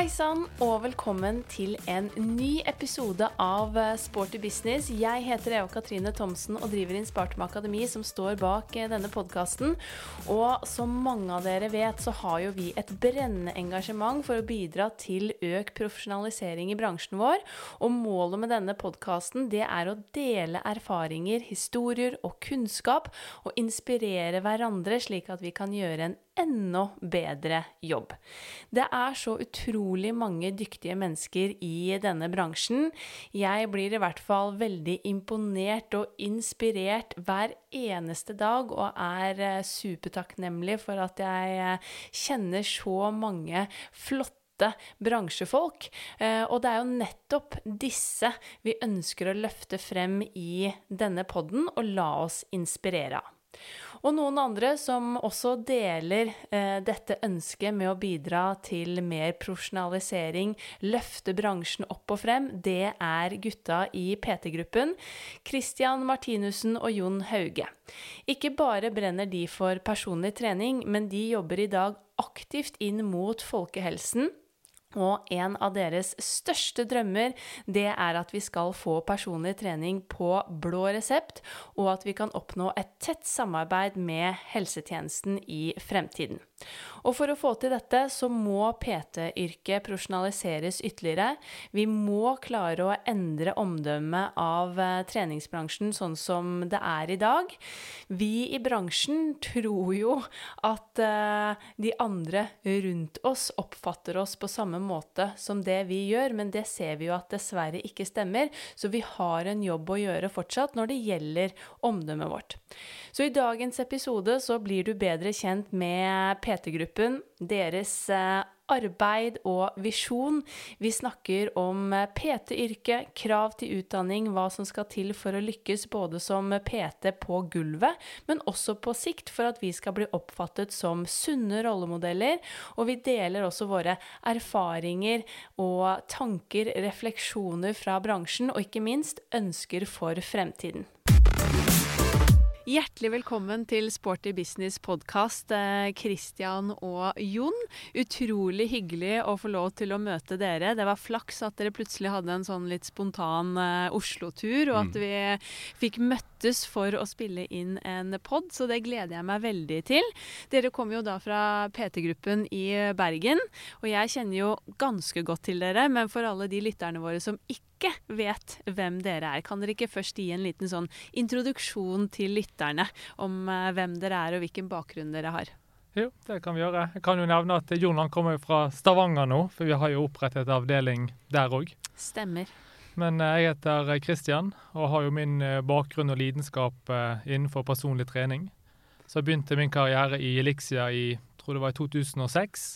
Hei sann, og velkommen til en ny episode av eh, Sporty business. Jeg heter Eva Katrine Thomsen og driver Inspartum Akademi, som står bak eh, denne podkasten. Og som mange av dere vet, så har jo vi et brennende engasjement for å bidra til økt profesjonalisering i bransjen vår. Og målet med denne podkasten, det er å dele erfaringer, historier og kunnskap, og inspirere hverandre, slik at vi kan gjøre en enda bedre jobb. Det er så utrolig mange dyktige mennesker i denne bransjen. Jeg blir i hvert fall veldig imponert og inspirert hver eneste dag, og er eh, supertakknemlig for at jeg eh, kjenner så mange flotte bransjefolk. Eh, og det er jo nettopp disse vi ønsker å løfte frem i denne podden og la oss inspirere av. Og noen andre som også deler eh, dette ønsket med å bidra til mer profesjonalisering, løfte bransjen opp og frem, det er gutta i PT-gruppen. Christian Martinussen og Jon Hauge. Ikke bare brenner de for personlig trening, men de jobber i dag aktivt inn mot folkehelsen og en av deres største drømmer, det er at vi skal få personlig trening på blå resept, og at vi kan oppnå et tett samarbeid med helsetjenesten i fremtiden. Og for å få til dette, så må PT-yrket profesjonaliseres ytterligere. Vi må klare å endre omdømmet av eh, treningsbransjen sånn som det er i dag. Vi i bransjen tror jo at uh, de andre rundt oss oppfatter oss på samme måte som det vi gjør, men det ser vi jo at dessverre ikke stemmer. Så vi har en jobb å gjøre fortsatt når det gjelder omdømmet vårt. Så i dagens episode så blir du bedre kjent med PT-gruppen, deres eh, arbeid og visjon. Vi snakker om eh, PT-yrket, krav til utdanning, hva som skal til for å lykkes både som PT på gulvet, men også på sikt for at vi skal bli oppfattet som sunne rollemodeller. Og vi deler også våre erfaringer og tanker, refleksjoner fra bransjen, og ikke minst ønsker for fremtiden. Hjertelig velkommen til Sporty business podkast, eh, Christian og Jon. Utrolig hyggelig å få lov til å møte dere. Det var flaks at dere plutselig hadde en sånn litt spontan uh, Oslo-tur, og at mm. vi fikk møttes for å spille inn en pod, så det gleder jeg meg veldig til. Dere kommer jo da fra PT-gruppen i Bergen, og jeg kjenner jo ganske godt til dere, men for alle de lytterne våre som ikke ikke vet hvem dere er, kan dere ikke først gi en liten sånn introduksjon til lytterne om uh, hvem dere er og hvilken bakgrunn dere har? Jo, det kan vi gjøre. Jeg kan jo nevne at Jon han kommer fra Stavanger nå, for vi har jo opprettet avdeling der òg. Stemmer. Men uh, jeg heter Kristian og har jo min bakgrunn og lidenskap innenfor personlig trening. Så jeg begynte min karriere i Elixia i tror det var i 2006.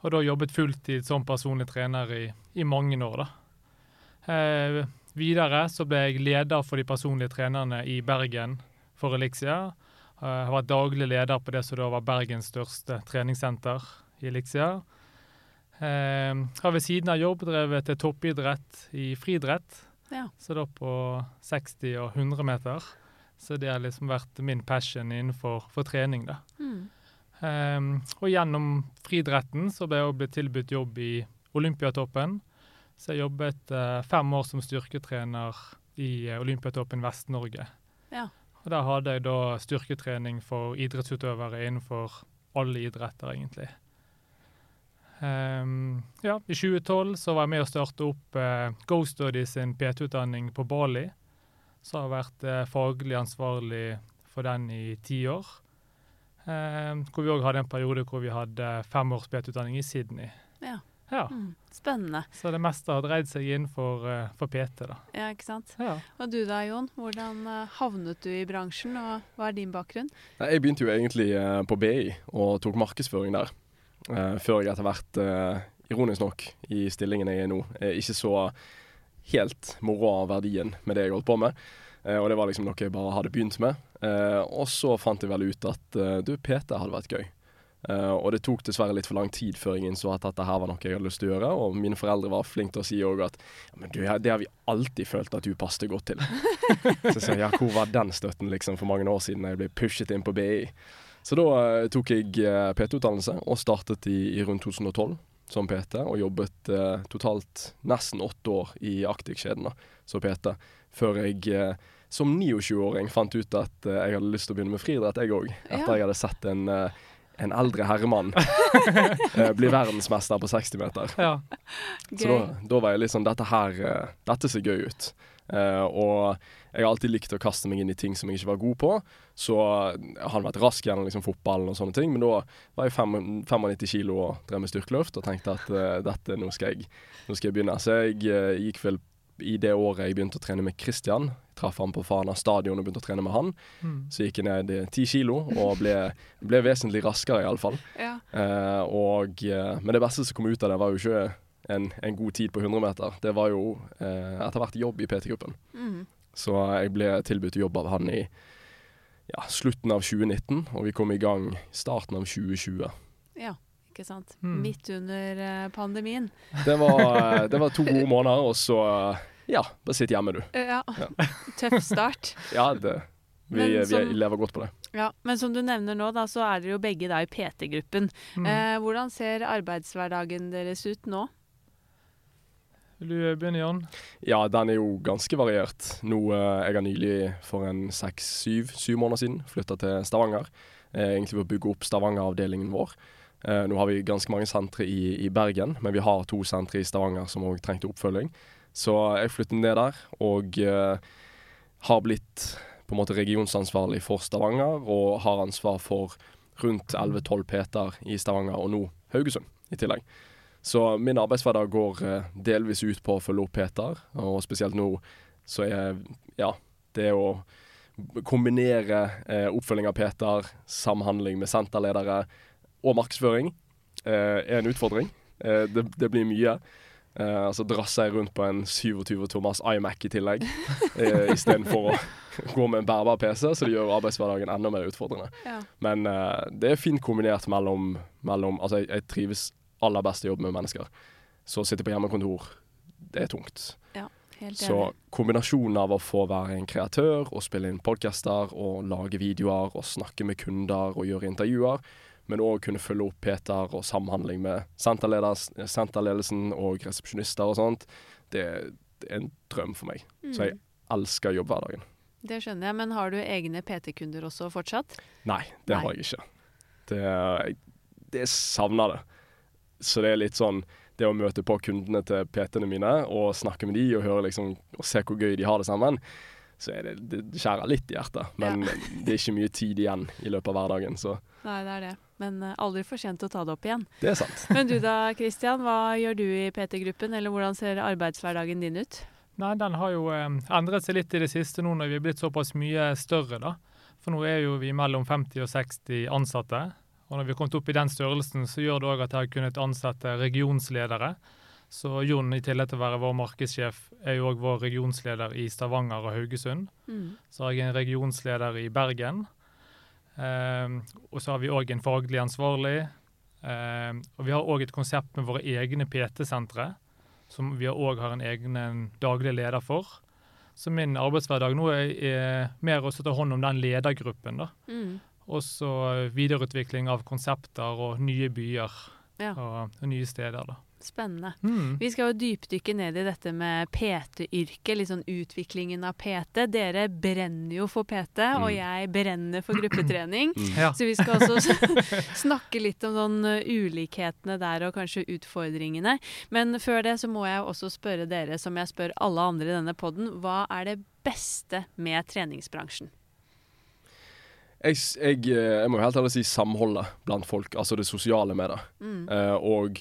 Og da jobbet fulltid som personlig trener i, i mange år. da. Eh, videre så ble jeg leder for de personlige trenerne i Bergen for Elixia. Eh, jeg har vært daglig leder på det som da var Bergens største treningssenter i Elixia. Eh, har ved siden av jobb drevet til toppidrett i friidrett, ja. så da på 60 og 100 meter. Så det har liksom vært min passion innenfor trening, da. Mm. Um, og gjennom friidretten så ble jeg blitt tilbudt jobb i Olympiatoppen. Så jeg jobbet uh, fem år som styrketrener i uh, Olympiatoppen Vest-Norge. Ja. Og Der hadde jeg da styrketrening for idrettsutøvere innenfor alle idretter, egentlig. Um, ja, I 2012 så var jeg med å starte opp uh, Go Study sin PT-utdanning på Bali. Så har jeg vært uh, faglig ansvarlig for den i ti år. Um, hvor vi òg hadde en periode hvor vi hadde fem års PT-utdanning i Sydney. Ja. Ja. Mm, spennende. Så det meste har dreid seg inn for, uh, for PT, da. Ja, ikke sant. Ja. Og du da, Jon. Hvordan uh, havnet du i bransjen, og hva er din bakgrunn? Jeg begynte jo egentlig uh, på BI og tok markedsføring der. før jeg etter hvert, ironisk nok, i stillingen jeg er nå, er ikke så helt moro av verdien med det jeg holdt på med. og det var liksom noe jeg bare hadde begynt med. og så fant jeg vel ut at du, PT hadde vært gøy. Uh, og det tok dessverre litt for lang tid før jeg innså at dette her var noe jeg hadde lyst til å gjøre. Og mine foreldre var flinke til å si òg at ja, men du, det har vi alltid følt at du passet godt til. så jeg sa ja, hvor var den støtten liksom for mange år siden jeg ble pushet inn på BI? Så da uh, tok jeg uh, PT-utdannelse og startet i, i, rundt 2012 som PT, og jobbet eh, totalt nesten åtte år i Actic-kjeden som PT, før jeg eh, som 29-åring fant ut at eh, jeg hadde lyst til å begynne med friidrett, jeg òg. Etter Ja. jeg hadde sett en, eh, en eldre herremann blir bli verdensmester på 60 meter. Ja. Så da, da var jeg litt sånn Dette her eh, Dette ser gøy ut. Uh, og jeg har alltid likt å kaste meg inn i ting som jeg ikke var god på. Så jeg har vært rask gjennom liksom, fotballen og sånne ting, men da var jeg fem, 95 kilo og drev med styrkeløft og tenkte at uh, dette, nå skal, jeg, nå skal jeg begynne. Så jeg uh, gikk vel i det året jeg begynte å trene med Christian. Traff han på Fana stadion og begynte å trene med han. Mm. Så gikk jeg ned ti kilo og ble, ble vesentlig raskere, iallfall. Ja. Eh, og, eh, men det beste som kom ut av det, var jo ikke en, en god tid på 100 meter. Det var jo eh, etter hvert jobb i PT-gruppen. Mm. Så jeg ble tilbudt jobb av han i ja, slutten av 2019, og vi kom i gang starten av 2020. ja. Ikke sant. Mm. Midt under eh, pandemien. Det var, eh, det var to gode måneder, og så ja, bare sitt hjemme, du. Ja. Tøff start. Ja, det, vi, som, vi lever godt på det. Ja, Men som du nevner nå, da, så er dere jo begge da i PT-gruppen. Mm. Eh, hvordan ser arbeidshverdagen deres ut nå? Vil du begynne, Jan? Ja, den er jo ganske variert. Nå, eh, Jeg har nylig, for en seks-syv syv måneder siden, flytta til Stavanger. Eh, egentlig for å bygge opp Stavanger-avdelingen vår. Eh, nå har vi ganske mange sentre i, i Bergen, men vi har to sentre i Stavanger som òg trengte oppfølging. Så jeg flyttet ned der, og eh, har blitt på en måte regionsansvarlig for Stavanger, og har ansvar for rundt 11-12 Peter i Stavanger, og nå Haugesund i tillegg. Så min arbeidshverdag går eh, delvis ut på å følge opp Peter, og spesielt nå så er ja, det å kombinere eh, oppfølging av Peter, samhandling med senterledere og markedsføring eh, er en utfordring. Eh, det, det blir mye. Eh, altså drasser jeg rundt på en 27 Thomas iMac i tillegg, uh, istedenfor å gå med en bærbar PC, så det gjør arbeidshverdagen enda mer utfordrende. Ja. Men uh, det er fint kombinert mellom, mellom Altså, jeg, jeg trives aller best i jobb med mennesker. Så å sitte på hjemmekontor, det er tungt. Helt Så kombinasjonen av å få være en kreatør og spille inn podcaster og lage videoer og snakke med kunder og gjøre intervjuer, men òg kunne følge opp Peter og samhandling med senterledelsen og resepsjonister og sånt, det, det er en drøm for meg. Så jeg Mm. elsker jobbhverdagen. Det skjønner jeg, men har du egne PT-kunder også fortsatt? Nei, det Nei. har jeg ikke. Det, jeg, det savner det. Så det er litt sånn det å møte på kundene til PT-ene mine og snakke med de og høre liksom, og se hvor gøy de har det sammen, så er det, det skjærer litt i hjertet. Men det er ikke mye tid igjen i løpet av hverdagen, så Nei, det er det. Men eh, aldri for sent å ta det opp igjen. det er sant. Men du da, Kristian. Hva gjør du i PT-gruppen, eller hvordan ser arbeidshverdagen din ut? Nei, den har jo eh, endret seg litt i det siste nå når vi er blitt såpass mye større, da. For nå er jo vi mellom 50 og 60 ansatte. Og når vi har kommet opp i den størrelsen, så gjør det òg at jeg har kunnet ansette regionsledere. Så Jon, i tillegg til å være vår markedssjef, er jo òg vår regionsleder i Stavanger og Haugesund. Mm. Så har jeg en regionsleder i Bergen. Ehm, og så har vi òg en faglig ansvarlig. Ehm, og vi har òg et konsept med våre egne PT-sentre, som vi òg har en egen en daglig leder for. Så min arbeidshverdag nå er mer å ta hånd om den ledergruppen. da. Mm. Og så videreutvikling av konsepter og nye byer Ja. og, og nye steder. da. Spennende. Mm. Vi skal jo dypdykke ned i dette med PT-yrket, litt sånn utviklingen av PT. Dere brenner jo for PT, og Mm. jeg brenner for gruppetrening. Mm. Ja. Så vi skal også snakke litt om sånn uh, ulikhetene der, og kanskje utfordringene. Men før det så må jeg også spørre dere, som jeg spør alle andre i denne podden, hva er det beste med treningsbransjen? Jeg, jeg, eh, jeg må jo helt ærlig si samholdet blant folk, altså det sosiale med det. Mm. Eh, og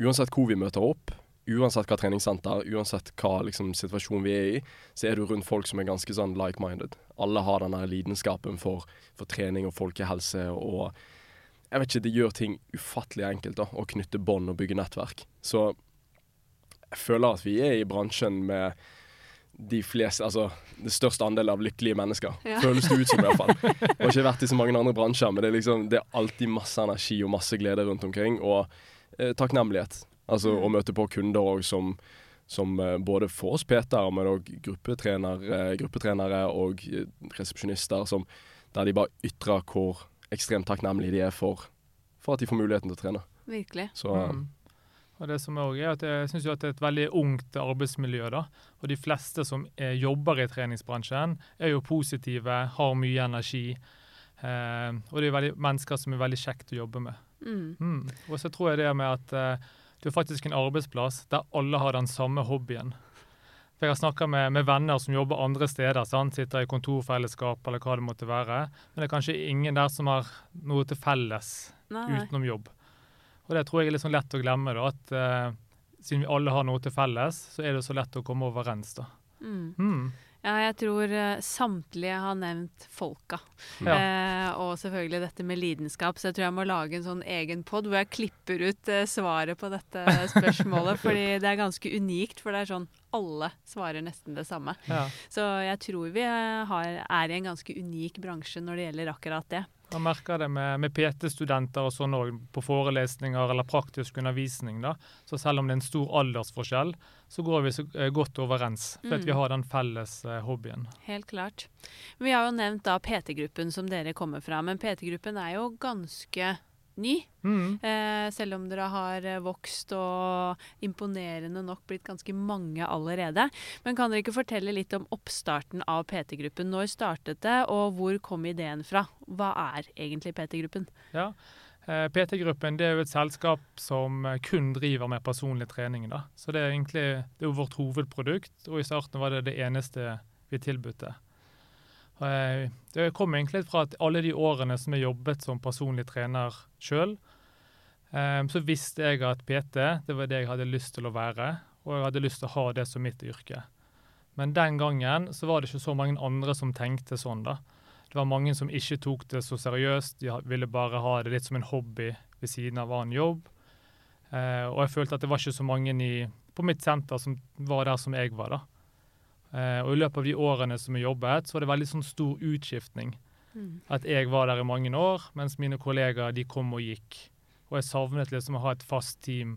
uansett hvor vi møter opp, uansett hva treningssenter, uansett hva liksom, situasjon vi er i, så er du rundt folk som er ganske sånn like-minded. Alle har den der lidenskapen for, for trening og folkehelse og Jeg vet ikke, det gjør ting ufattelig enkelt da, å knytte bånd og bygge nettverk. Så jeg føler at vi er i bransjen med de fleste, altså det største andel av lykkelige mennesker. Ja. Føles det ut som, i hvert fall. Jeg har ikke vært i så mange andre bransjer, men det er, liksom, det er alltid masse energi og masse glede rundt omkring. Og takknemlighet. Altså Mm. å møte på kunder òg som, som eh, både for oss PT-er, men òg gruppetrener, eh, gruppetrenere og eh, resepsjonister, som, der de bare ytrer hvor ekstremt takknemlige de er for, for at de får muligheten til å trene. Virkelig. Så Mm. Og det som også er at Jeg syns det er et veldig ungt arbeidsmiljø. da, og De fleste som er, jobber i treningsbransjen, er jo positive, har mye energi. Eh, og det er veldig, mennesker som er veldig kjekt å jobbe med. Mm. Mm. Og så tror jeg det med at uh, du er faktisk en arbeidsplass der alle har den samme hobbyen. For Jeg har snakka med, med, venner som jobber andre steder, sant? sitter i kontorfellesskap eller hva det måtte være. Men det er kanskje ingen der som har noe til felles Nei, utenom jobb. Og det tror jeg er litt sånn lett å glemme. da, at uh, Siden vi alle har noe til felles, så er det så lett å komme overens. da. Mm. Ja, jeg tror eh, samtlige har nevnt folka. Ja. Eh, og selvfølgelig dette med lidenskap. Så jeg tror jeg må lage en sånn egen pod hvor jeg klipper ut eh, svaret på dette spørsmålet. fordi det er ganske unikt, for det er sånn alle svarer nesten det samme. Ja. Så jeg tror vi eh, har, er i en ganske unik bransje når det gjelder akkurat det. Man merker det med, med PT-studenter og sånn òg, på forelesninger eller praktisk undervisning. da. Så selv om det er en stor aldersforskjell, så går vi så eh, godt overens. For at vi Mm. har den felles eh, hobbyen. Helt klart. Vi har jo nevnt da PT-gruppen som dere kommer fra, men PT-gruppen er jo ganske ny. Mm. Eh, selv om dere har eh, vokst og imponerende nok blitt ganske mange allerede. Men kan dere ikke fortelle litt om oppstarten av PT-gruppen? Når startet det, og hvor kom ideen fra? Hva er egentlig PT-gruppen? Ja. Eh, PT-gruppen det er jo et selskap som eh, kun driver med personlig trening. da. Så det er egentlig det er jo vårt hovedprodukt, og i starten var det det eneste vi tilbudte. Eh, Det kom egentlig fra at alle de årene som jeg jobbet som personlig trener sjøl, så visste jeg at PT det var det jeg hadde lyst til å være, og jeg hadde lyst til å ha det som mitt yrke. Men den gangen så var det ikke så mange andre som tenkte sånn. da. Det var mange som ikke tok det så seriøst. De ville bare ha det litt som en hobby ved siden av annen jobb. Eh, og jeg følte at det var ikke så mange i, på mitt senter som var der som jeg var. da. Eh, og i løpet av de årene som jeg jobbet, så var det veldig sånn stor utskiftning. At jeg var der i mange år, mens mine kollegaer de kom og gikk. Og jeg savnet liksom å ha et fast team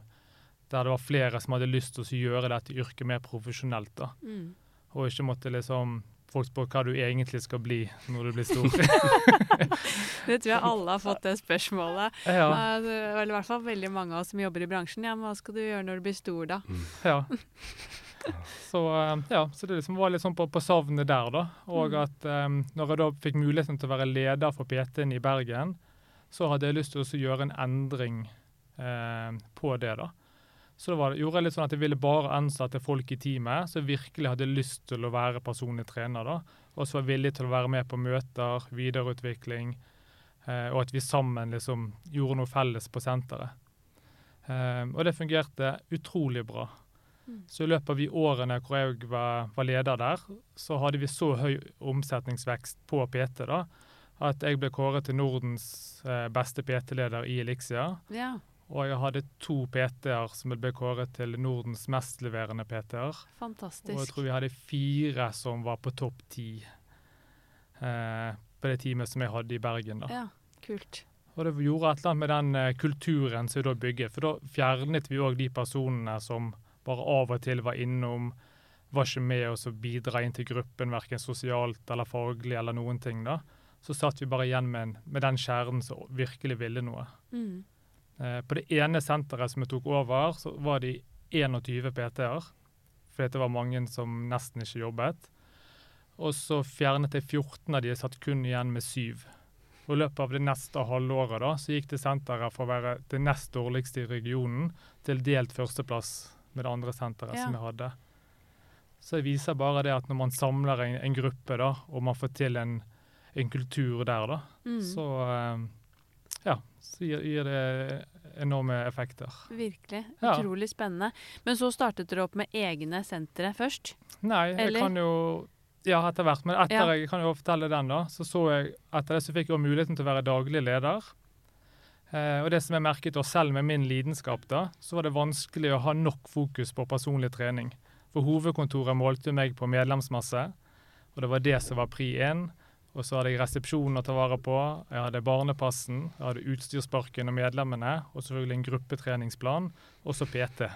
der det var flere som hadde lyst til å gjøre dette yrket mer profesjonelt. da. Mm. Og ikke måtte liksom folk spør hva du egentlig skal bli når du blir stor. Det tror jeg alle har fått det spørsmålet. ja, Eh, det er i hvert fall veldig mange av oss som jobber i bransjen. Ja, men hva skal du gjøre når du blir stor, da? ja. Så, eh, ja, så det liksom var litt sånn på, på savnet der, da. Og Mm. at um, når jeg da fikk muligheten til å være leder for PT-en i Bergen, så hadde jeg lyst til å gjøre en endring eh, på det, da. Så da var det, gjorde jeg litt sånn at jeg ville bare ansette folk i teamet som virkelig hadde lyst til å være personlig trener, da. Og som var villig til å være med på møter, videreutvikling, eh, og at vi sammen liksom gjorde noe felles på senteret. Eh, og det fungerte utrolig bra. Så i løpet av de årene hvor jeg var, var leder der, så hadde vi så høy omsetningsvekst på PT da, at jeg ble kåret til Nordens eh, beste PT-leder i Elixia. Ja, Og jeg hadde to PT-er som ble kåret til Nordens mestleverende PT-er. Og jeg tror vi hadde fire som var på topp ti eh, på det teamet som jeg hadde i Bergen. da. Ja, kult. Og det gjorde et eller annet med den eh, kulturen som vi da bygget. For da fjernet vi òg de personene som bare av og til var innom, var ikke med oss og bidra inn til gruppen, verken sosialt eller faglig eller noen ting. da. Så satt vi bare igjen med, en, med den kjernen som virkelig ville noe. Mm. Eh, på det ene senteret som vi tok over, så var de 21 PT-er. Fordi det var mange som nesten ikke jobbet. Og så fjernet jeg 14 av de, jeg satt kun igjen med syv. Og I løpet av det neste halvåret da, så gikk det senteret fra å være det nest dårligste i regionen til delt førsteplass med det andre senteret Ja. som jeg hadde. Så det viser bare det at når man samler en, en gruppe, da, og man får til en, en kultur der, da, Mm. så eh, ja, så gir, gir det enorme effekter. Virkelig. Ja. Utrolig spennende. Men så startet dere opp med egne sentre først. Nei, jeg kan jo Ja, etter hvert. Men etter Ja. jeg kan jo fortelle den, da, så så jeg etter det så fikk jeg jo muligheten til å være daglig leder. Eh, og det som jeg merket, også selv med min lidenskap, da, så var det vanskelig å ha nok fokus på personlig trening. For hovedkontoret målte meg på medlemsmasse, og det var det som var pri én. Og så hadde jeg resepsjonen å ta vare på, jeg hadde barnepassen, jeg hadde utstyrsparken og medlemmene, og selvfølgelig en gruppetreningsplan, og så PT.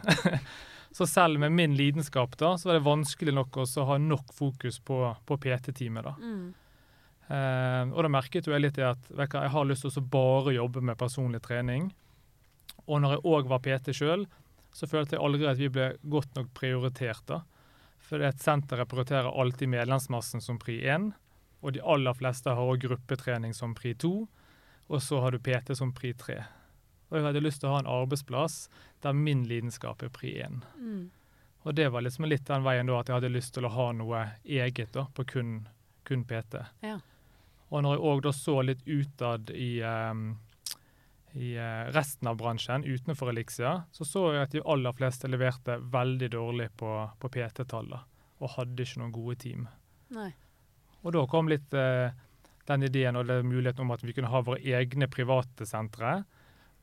så selv med min lidenskap da, så var det vanskelig nok også å ha nok fokus på, på PT-teamet. da. Mm. Eh, og da merket jo jeg litt i at du jeg har lyst til å bare jobbe med personlig trening. Og når jeg òg var PT sjøl, så følte jeg aldri at vi ble godt nok prioritert. da. For et senter prioriterer alltid medlemsmassen som pri 1, og de aller fleste har også gruppetrening som pri 2, og så har du PT som pri 3. Og jeg hadde lyst til å ha en arbeidsplass der min lidenskap er pri 1. Mm. Og det var liksom litt den veien da at jeg hadde lyst til å ha noe eget da, på kun, kun PT. Ja. Og når jeg òg da så litt utad i, um, i eh, resten av bransjen utenfor Elixia, så så jeg at de aller fleste leverte veldig dårlig på, på PT-tallet. Og hadde ikke noen gode team. Nei. Og da kom litt uh, den ideen og den muligheten om at vi kunne ha våre egne private sentre,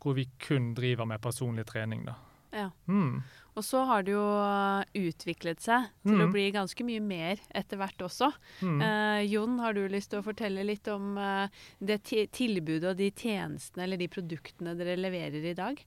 hvor vi kun driver med personlig trening. da. Ja. Mm. Og så har det jo uh, utviklet seg til å Mhm. bli ganske mye mer etter hvert også. Mm. Eh, Jon, har du lyst til å fortelle litt om eh, det tilbudet og de tjenestene eller de produktene dere leverer i dag?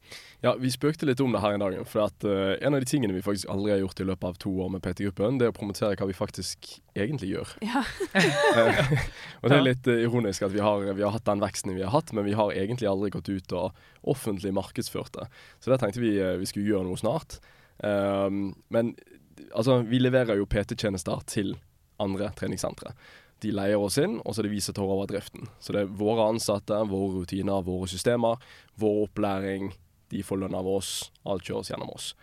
Ja, vi spøkte litt om det her en dag. For at eh, en av de tingene vi faktisk aldri har gjort i løpet av to år med PT-gruppen, det er å promotere hva vi faktisk egentlig gjør. Ja. Eh, og det er litt eh, ironisk at vi har, vi har hatt den veksten vi har hatt, men vi har egentlig aldri gått ut og offentlig markedsført det. Så det tenkte vi eh, vi skulle gjøre noe snart. Um, men altså, vi leverer jo PT-tjenester til andre treningssentre. De leier oss inn, og så er det vi som tar over driften. Så det er våre ansatte, våre rutiner, våre systemer, vår opplæring. De får lønn av oss. Alt kjøres gjennom oss.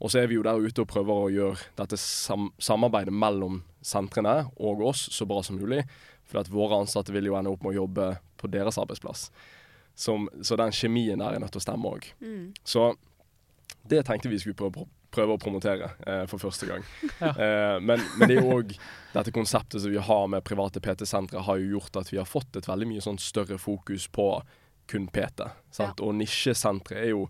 Og så er vi jo der ute og prøver å gjøre dette sam samarbeidet mellom sentrene og oss så bra som mulig. For at våre ansatte vil jo ende opp med å jobbe på deres arbeidsplass. Som, så den kjemien der er nødt til å stemme òg. Mm. Så det tenkte vi skulle prøve, prøve å promotere eh, for første gang. Ja. Eh, men, men det er òg dette konseptet som vi har med private PT-sentre, har jo gjort at vi har fått et veldig mye sånn større fokus på kun PT. Sant? Og nisjesentre er jo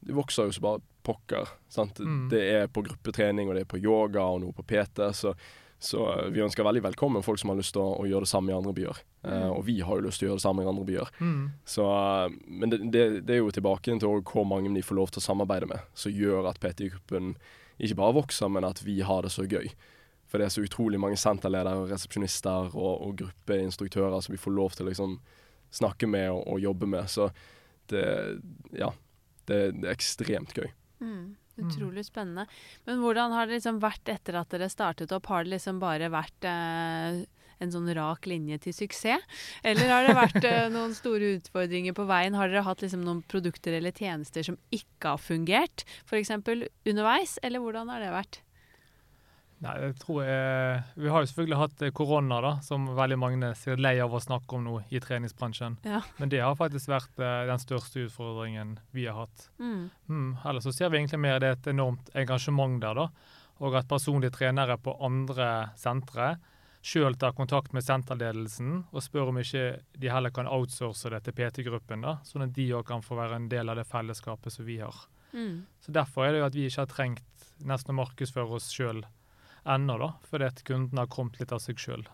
Det vokser jo så bare pokker. Sant? Mm. Det er på gruppetrening, og det er på yoga og noe på PT. Så, så vi ønsker veldig velkommen folk som har lyst til å, å gjøre det samme i andre byer. Mm. og vi har jo lyst til å gjøre det samme i andre byer. Mm. Så, eh, men det, det, det er jo tilbake til hvor mange de får lov til å samarbeide med, som gjør at PT-gruppen ikke bare vokser, men at vi har det så gøy. For det er så utrolig mange senterledere, og resepsjonister og, og gruppeinstruktører som vi får lov til å liksom snakke med og, og jobbe med. Så det, ja, det, det er ekstremt gøy. Mm. Utrolig spennende. Men hvordan har det liksom vært etter at dere startet opp? Har det liksom bare vært eh, en sånn rak linje til suksess? Eller har det vært eh, noen store utfordringer på veien? Har dere hatt liksom noen produkter eller tjenester som ikke har fungert, f.eks. underveis? Eller hvordan har det vært? Nei, jeg tror jeg, Vi har jo selvfølgelig hatt eh, korona, da, som veldig mange er lei av å snakke om nå i treningsbransjen. Ja. Men det har faktisk vært eh, den største utfordringen vi har hatt. Mm. Mm, ellers så ser vi egentlig mer det er et enormt engasjement der, da. Og at personlige trenere på andre sentre sjøl tar kontakt med senterledelsen og spør om ikke de heller kan outsource det til PT-gruppen, da, sånn at de òg kan få være en del av det fellesskapet som vi har. Mm. Så Derfor er det jo at vi ikke har trengt nesten å markedsføre oss sjøl ennå, da, fordi at kunden har kommet litt av seg sjøl.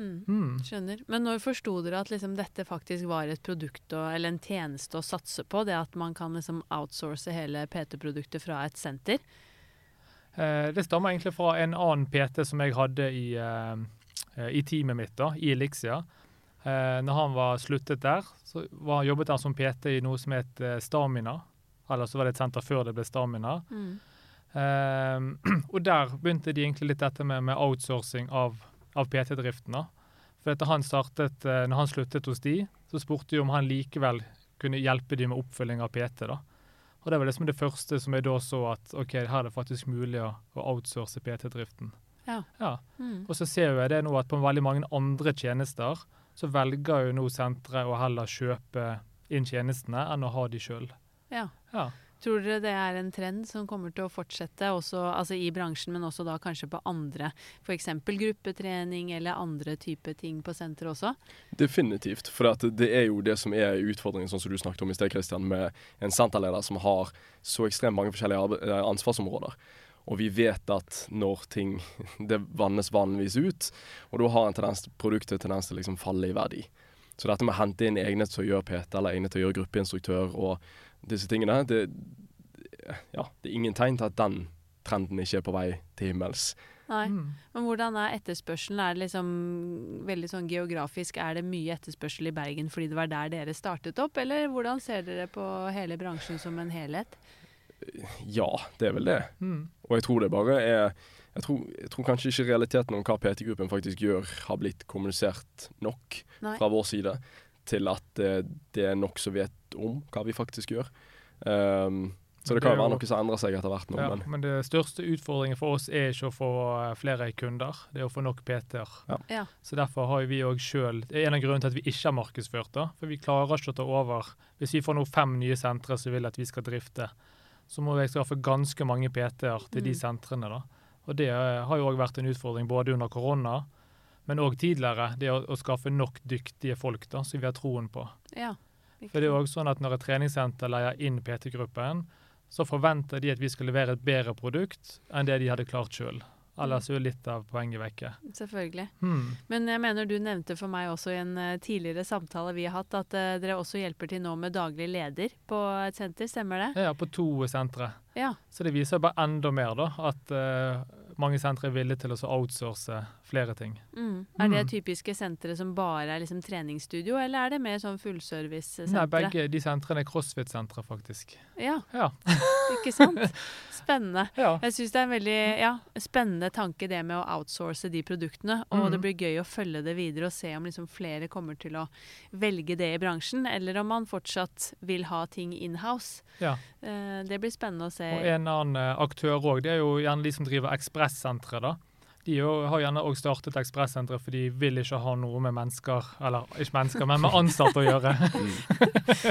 Mm. Mm. Skjønner. Men når forsto dere at liksom dette faktisk var et produkt og, eller en tjeneste å satse på? Det at man kan liksom outsource hele PT-produktet fra et senter? Eh, det stammer egentlig fra en annen PT som jeg hadde i, eh, eh, i teamet mitt, da, i Elixia. Når han var sluttet der, så var, jobbet han som PT i noe som het Stamina. Eller så var det et senter før det ble Stamina. Mm. Eh, og der begynte de egentlig litt dette med, med outsourcing av, av PT-driften. For etter han startet, når han sluttet hos de, så spurte de om han likevel kunne hjelpe de med oppfølging av PT. da. Og det var liksom det første som jeg da så at ok, her er det faktisk mulig å, å outsource PT-driften. Ja. ja. Mm. Og så ser jo jeg det nå at på veldig mange andre tjenester så velger jo nå senteret å heller kjøpe inn tjenestene enn å ha de sjøl. ja. Ja. Tror dere det er en trend som kommer til å fortsette også, altså i bransjen, men også da kanskje på andre, f.eks. gruppetrening eller andre typer ting på senter også? Definitivt. For det er jo det som er utfordringen, sånn som du snakket om i sted, Christian, med en senterleder som har så ekstremt mange forskjellige eh, ansvarsområder. Og vi vet at når ting Det vannes vanligvis ut, og da har en tendens, produktet tendens til å liksom falle i verdi. Så dette med å hente inn egnet til å gjøre PT, eller egnet til å gjøre gruppeinstruktør og disse tingene, det, ja, det er ingen tegn til at den trenden ikke er på vei til himmels. Nei. Mm. Men hvordan er etterspørselen? Er det liksom veldig sånn geografisk? Er det mye etterspørsel i Bergen fordi det var der dere startet opp, eller hvordan ser dere på hele bransjen som en helhet? Ja, det er vel det. Mm. Og jeg tror det bare er jeg tror, jeg tror kanskje ikke realiteten om hva PT-gruppen faktisk gjør, har blitt kommunisert nok Nei. fra vår side til at det, det er nok som vet om hva vi faktisk gjør. Um, så det kan Det jo være noe som endrer seg etter hvert nå, Ja, men men det største utfordringen for oss er ikke å få eh, flere kunder, det er å få nok PT-er. Ja. Så derfor har vi òg sjøl Det er en av grunnene til at vi ikke har markedsført det. For vi klarer ikke å ta over. Hvis vi får nå fem nye sentre som vil at vi skal drifte, så må vi skaffe ganske mange PT-er til de Mm. sentrene. da. Og det eh, har jo òg vært en utfordring både under korona, men òg tidligere. Det å, å skaffe nok dyktige folk da, som vi har troen på. ja. For det er også sånn at Når et treningssenter leier inn PT-gruppen, så forventer de at vi skal levere et bedre produkt enn det de hadde klart sjøl. Ellers er jo litt av poenget vekke. Selvfølgelig. Hmm. Men jeg mener du nevnte for meg også i en eh, tidligere samtale vi har hatt, at eh, dere også hjelper til nå med daglig leder på et senter, stemmer det? Ja, på to sentre. Ja. Så det viser bare enda mer da, at uh, mange sentre er villige til å outsource flere ting. Mm. Er det Mm. typiske sentre som bare er liksom treningsstudio, eller er det mer sånn fullservice-sentre? Nei, begge de sentrene er crossfit-sentre, faktisk. Ja, Ja. ikke sant? Spennende. ja. Jeg syns det er en veldig ja, spennende tanke det med å outsource de produktene. Og mm. det blir gøy å følge det videre og se om liksom flere kommer til å velge det i bransjen, eller om man fortsatt vil ha ting inhouse. ja. Eh, det blir spennende å se. Og en annen eh, aktør òg, det er jo gjerne de som driver ekspressentre, da. De jo, har gjerne òg startet Ekspressenteret, for de vil ikke ha noe med mennesker, eller ikke mennesker, men med ansatte å gjøre.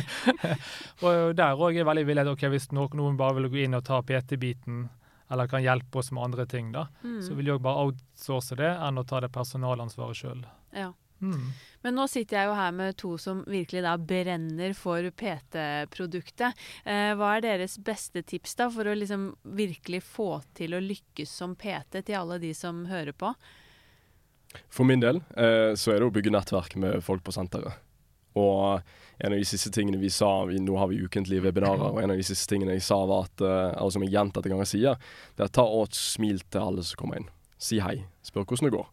og der òg er veldig villig ok, hvis noen bare vil gå inn og ta PT-biten, eller kan hjelpe oss med andre ting, da, Mm. så vil de òg bare outsource det enn å ta det personalansvaret sjøl. Ja. Mm. Men nå sitter jeg jo her med to som virkelig da brenner for PT-produktet. Eh, hva er deres beste tips da for å liksom virkelig få til å lykkes som PT til alle de som hører på? For min del eh, så er det å bygge nettverk med folk på senteret. Og en av de siste tingene vi sa vi, Nå har vi ukentlige webinarer, og en av de siste tingene jeg sa, var at eh, eller som jeg gjentatte ganger sier, det er ta og smil til alle som kommer inn. Si hei. Spør hvordan det går.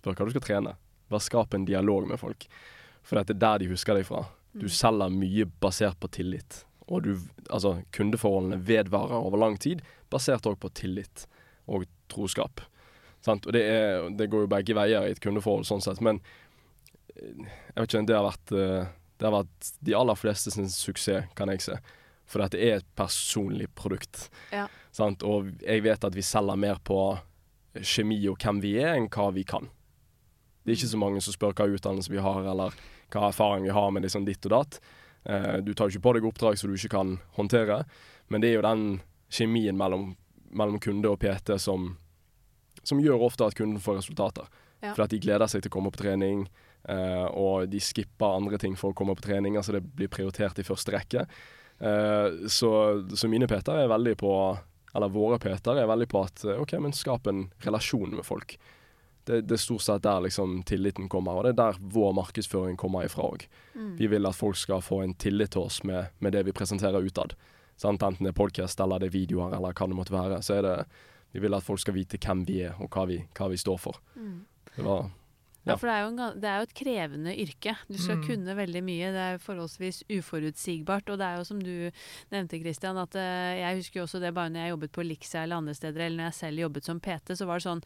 Spør hva du skal trene. Bare skap en dialog med folk. For det er der de husker deg fra. Du Mm. selger mye basert på tillit. Og du, altså, kundeforholdene vedvarer over lang tid, basert òg på tillit og troskap. Sant? Og det, er, det går jo begge veier i et kundeforhold, sånn sett. Men eh, jeg vet ikke, det har vært, eh, det har vært de aller fleste sin suksess, kan jeg se. For dette er et personlig produkt. Ja. Sant? Og jeg vet at vi selger mer på kjemi og hvem vi er, enn hva vi kan. Det er ikke så mange som spør hva utdannelse vi har, eller hva erfaring vi har med liksom ditt og datt. Eh, du tar jo ikke på deg oppdrag som du ikke kan håndtere, men det er jo den kjemien mellom, mellom kunde og PT som, som gjør ofte at kunden får resultater. Ja. For at de gleder seg til å komme på trening, eh, og de skipper andre ting for å komme på trening. Altså det blir prioritert i første rekke. Eh, så, så mine PT-er er veldig på Eller våre PT-er er veldig på at OK, men skap en relasjon med folk. Det, det er stort sett der liksom tilliten kommer, og det er der vår markedsføring kommer ifra òg. Mm. Vi vil at folk skal få en tillit til oss med, med det vi presenterer utad. Sant? Enten det er podcast eller det er videoer eller hva det måtte være. Så er det Vi vil at folk skal vite hvem vi er og hva vi, hva vi står for. Mm. Det var Ja, for det er, jo en, det er jo et krevende yrke. Du skal Mm. kunne veldig mye. Det er forholdsvis uforutsigbart. Og det er jo som du nevnte, Christian, at eh, jeg husker jo også det bare når jeg jobbet på Lixia eller andre steder, eller når jeg selv jobbet som PT, så var det sånn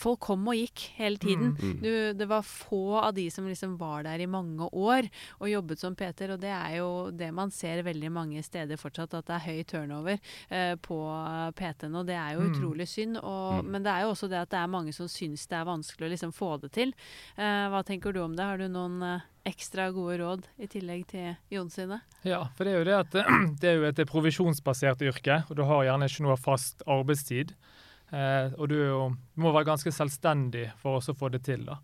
Folk kom og gikk hele tiden. Mm. Du, det var få av de som liksom var der i mange år og jobbet som PT-er, og det er jo det man ser veldig mange steder fortsatt, at det er høy turnover eh, på PT-ene. og det er jo Mm. utrolig synd. Og, Mm. Men det er jo også det at det er mange som syns det er vanskelig å liksom få det til. Eh, hva tenker du om det? Har du noen eh, ekstra gode råd i tillegg til Jon sine? Ja, for det er jo det at det er jo et provisjonsbasert yrke, og du har gjerne ikke noe fast arbeidstid. Eh, og du, jo, du må være ganske selvstendig for å få det til. da.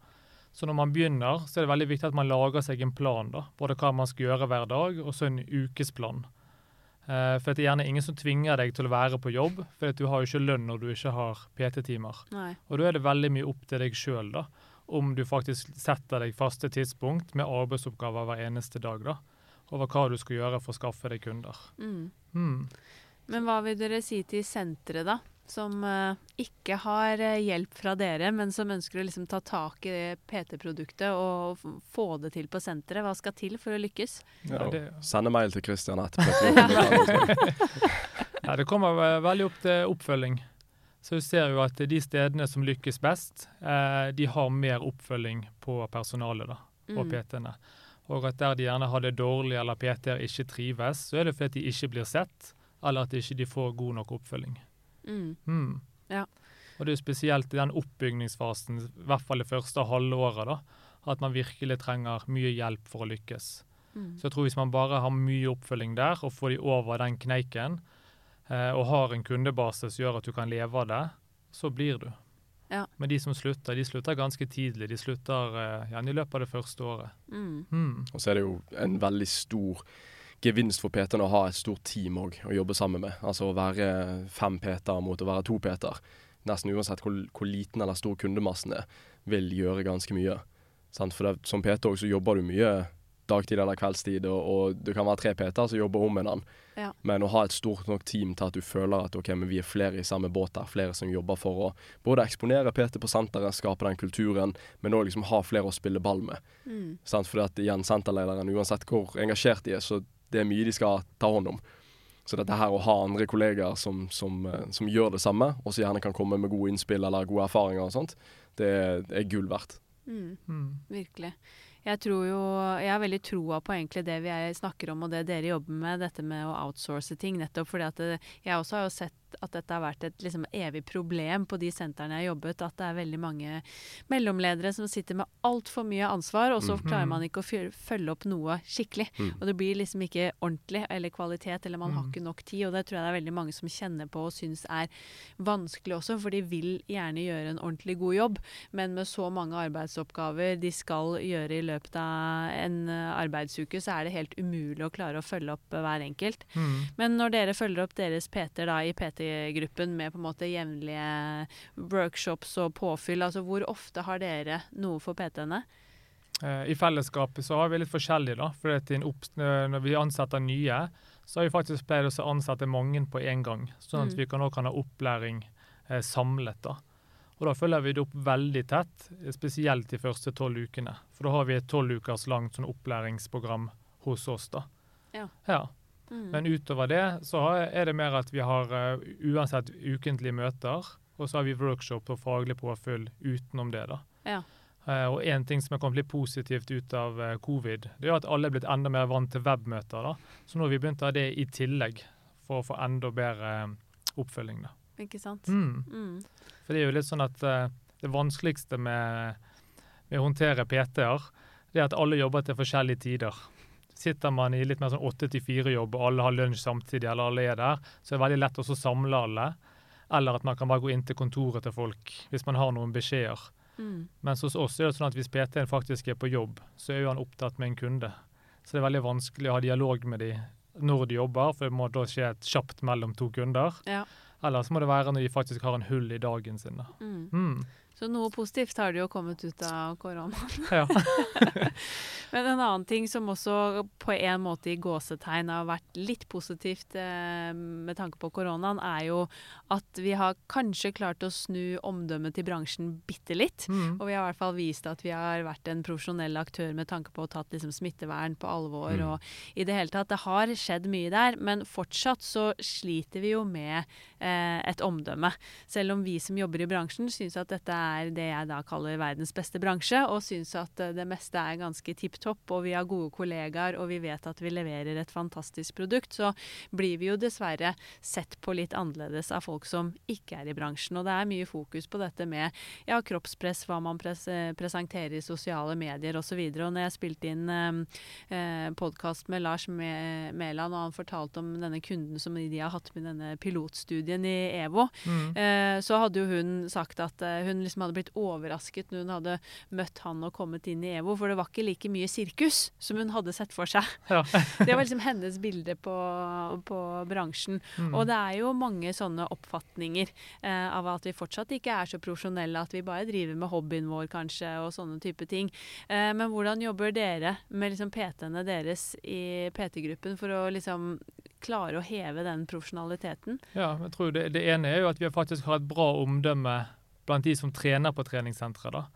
Så når man begynner, så er det veldig viktig at man lager seg en plan. da. Både hva man skal gjøre hver dag, og så en ukesplan. Eh, for det er gjerne ingen som tvinger deg til å være på jobb, for du har jo ikke lønn når du ikke har PT-timer. Og da er det veldig mye opp til deg sjøl, da. Om du faktisk setter deg faste tidspunkt med arbeidsoppgaver hver eneste dag, da. Over hva du skal gjøre for å skaffe deg kunder. Mm. Mm. Men hva vil dere si til senteret, da? Som uh, ikke har eh, hjelp fra dere, men som ønsker å liksom ta tak i PT-produktet og f- få det til på senteret. Hva skal til for å lykkes? ja, det- Sende mail til Christian etterpå. Ja, det kommer veldig opp til oppfølging. Så vi ser jo at de stedene som lykkes best, eh, de har mer oppfølging på personalet da, og Mm. PT-ene. Og at der de gjerne har det dårlig eller PT-er ikke trives, så er det fordi de ikke blir sett, eller at de ikke får god nok oppfølging. Mm. Mm. Ja. Og det er jo spesielt i den oppbygningsfasen, i hvert fall det første halvåret, da, at man virkelig trenger mye hjelp for å lykkes. Mm. Så jeg tror hvis man bare har mye oppfølging der, og får de over den kneiken, og har en kundebase som gjør at du kan leve av det, så blir du. Ja. Men de som slutter, de slutter ganske tidlig. De slutter eh, gjerne i løpet av det første året. Mm. Mm. Og så er det jo en veldig stor gevinst for PT-en å ha et stort team òg å jobbe sammen med. Altså å være fem PT-er mot å være to PT-er. Nesten uansett hvor, hvor liten eller stor kundemassen er, vil gjøre ganske mye. Sant? For det, som PT òg så jobber du mye dagtid eller kveldstid, og, og det kan være tre PT-er som jobber om hverandre. Ja. Men å ha et stort nok team til at du føler at ok, men vi er flere i samme båt her, flere som jobber for å både eksponere PT på senteret, skape den kulturen, men òg liksom ha flere å spille ball med. Mm. Sant? Fordi at igjen, senterlederen, uansett hvor engasjert de er, så det er mye de skal ta hånd om. Så dette her å ha andre kollegaer som, som, eh, som gjør det samme, og som gjerne kan komme med gode innspill eller gode erfaringer og sånt, det er, er gull verdt. Mm. Mm. Virkelig. Jeg tror jo Jeg har veldig troa på egentlig det vi er- snakker om og det dere jobber med, dette med å outsource ting. Nettopp fordi at det, jeg også har jo sett at dette har vært et liksom, evig problem på de sentrene jeg har jobbet. At det er veldig mange mellomledere som sitter med altfor mye ansvar, og så Mhm. klarer man ikke å følge opp noe skikkelig. Mm. Og det blir liksom ikke ordentlig eller kvalitet, eller man har Mm. ikke nok tid. Og det tror jeg det er veldig mange som kjenner på og syns er vanskelig også, for de vil gjerne gjøre en ordentlig god jobb, men med så mange arbeidsoppgaver de skal gjøre i løpet av en eh, arbeidsuke, så er det helt umulig å klare å følge opp eh, hver enkelt. Mm. Men når dere følger opp deres PT-er i PT-gruppen med på en måte jevnlige workshops og påfyll, altså hvor ofte har dere noe for PT-ene? Eh, I fellesskapet så har vi litt forskjellig, da. For når vi ansetter nye, så har vi faktisk pleid å ansette mange på en gang. Sånn at Mm. vi kan også kan ha opplæring eh, samlet. da. Og Da følger vi det opp veldig tett, spesielt de første tolv ukene. For da har vi et tolv ukers langt sånn opplæringsprogram hos oss. da. Ja. ja. Mm. Men utover det så er det mer at vi har uh, uansett ukentlige møter, og så har vi workshop og faglig påfyll utenom det. da. Ja. Uh, og en ting som er kommet litt positivt ut av uh, covid, det er at alle er blitt enda mer vant til webmøter. da. Så nå har vi begynt å ha det i tillegg, for å få enda bedre oppfølging. da. Ikke sant? Mm. Mm. For det er jo litt sånn at uh, det vanskeligste med, med å håndtere PT-er, det er at alle jobber til forskjellige tider. Sitter man i litt mer sånn åtte til fire-jobb, og alle har lunsj samtidig, eller alle er der, så er det veldig lett å samle alle. Eller at man kan bare gå inn til kontoret til folk hvis man har noen beskjeder. Mm. Mens hos oss er det sånn at hvis PT-en faktisk er på jobb, så er jo han opptatt med en kunde. Så det er veldig vanskelig å ha dialog med de når de jobber, for det må da skje et kjapt mellom to kunder. Ja. Eller så må det være når de faktisk har en hull i dagen sin. da. Mm. Mm. Så noe positivt har det jo kommet ut av koronaen. Ja. Men en annen ting som også på en måte i gåsetegn har vært litt positivt eh, med tanke på koronaen, er jo at vi har kanskje klart å snu omdømmet til bransjen bitte litt. Mm. Og vi har i hvert fall vist at vi har vært en profesjonell aktør med tanke på å tatt liksom, smittevern på alvor. Mm. Og i det hele tatt, det har skjedd mye der, men fortsatt så sliter vi jo med eh, et omdømme. Selv om vi som jobber i bransjen syns at dette er det jeg da kaller verdens beste bransje, og syns at eh, det meste er ganske tipp topp, og vi har gode kollegaer, og vi vet at vi leverer et fantastisk produkt, så blir vi jo dessverre sett på litt annerledes av folk som ikke er i bransjen. Og det er mye fokus på dette med ja, kroppspress, hva man pres presenterer i sosiale medier osv. Og, og når jeg spilte inn eh, podkast med Lars Mæland, og han fortalte om denne kunden som de har hatt med denne pilotstudien i EVO, Mm. eh, så hadde jo hun sagt at eh, hun liksom hadde blitt overrasket når hun hadde møtt han og kommet inn i EVO, for det var ikke like mye sirkus som hun hadde sett for seg. Ja. Det var liksom hennes bilde på, på bransjen. Mm. Og det er jo mange sånne oppfatninger eh, av at vi fortsatt ikke er så profesjonelle, at vi bare driver med hobbyen vår kanskje, og sånne type ting. Eh, men hvordan jobber dere med liksom PT-ene deres i PT-gruppen for å liksom klare å heve den profesjonaliteten? Ja, jeg tror det, det ene er jo at vi faktisk har et bra omdømme blant de som trener på treningssenteret. da.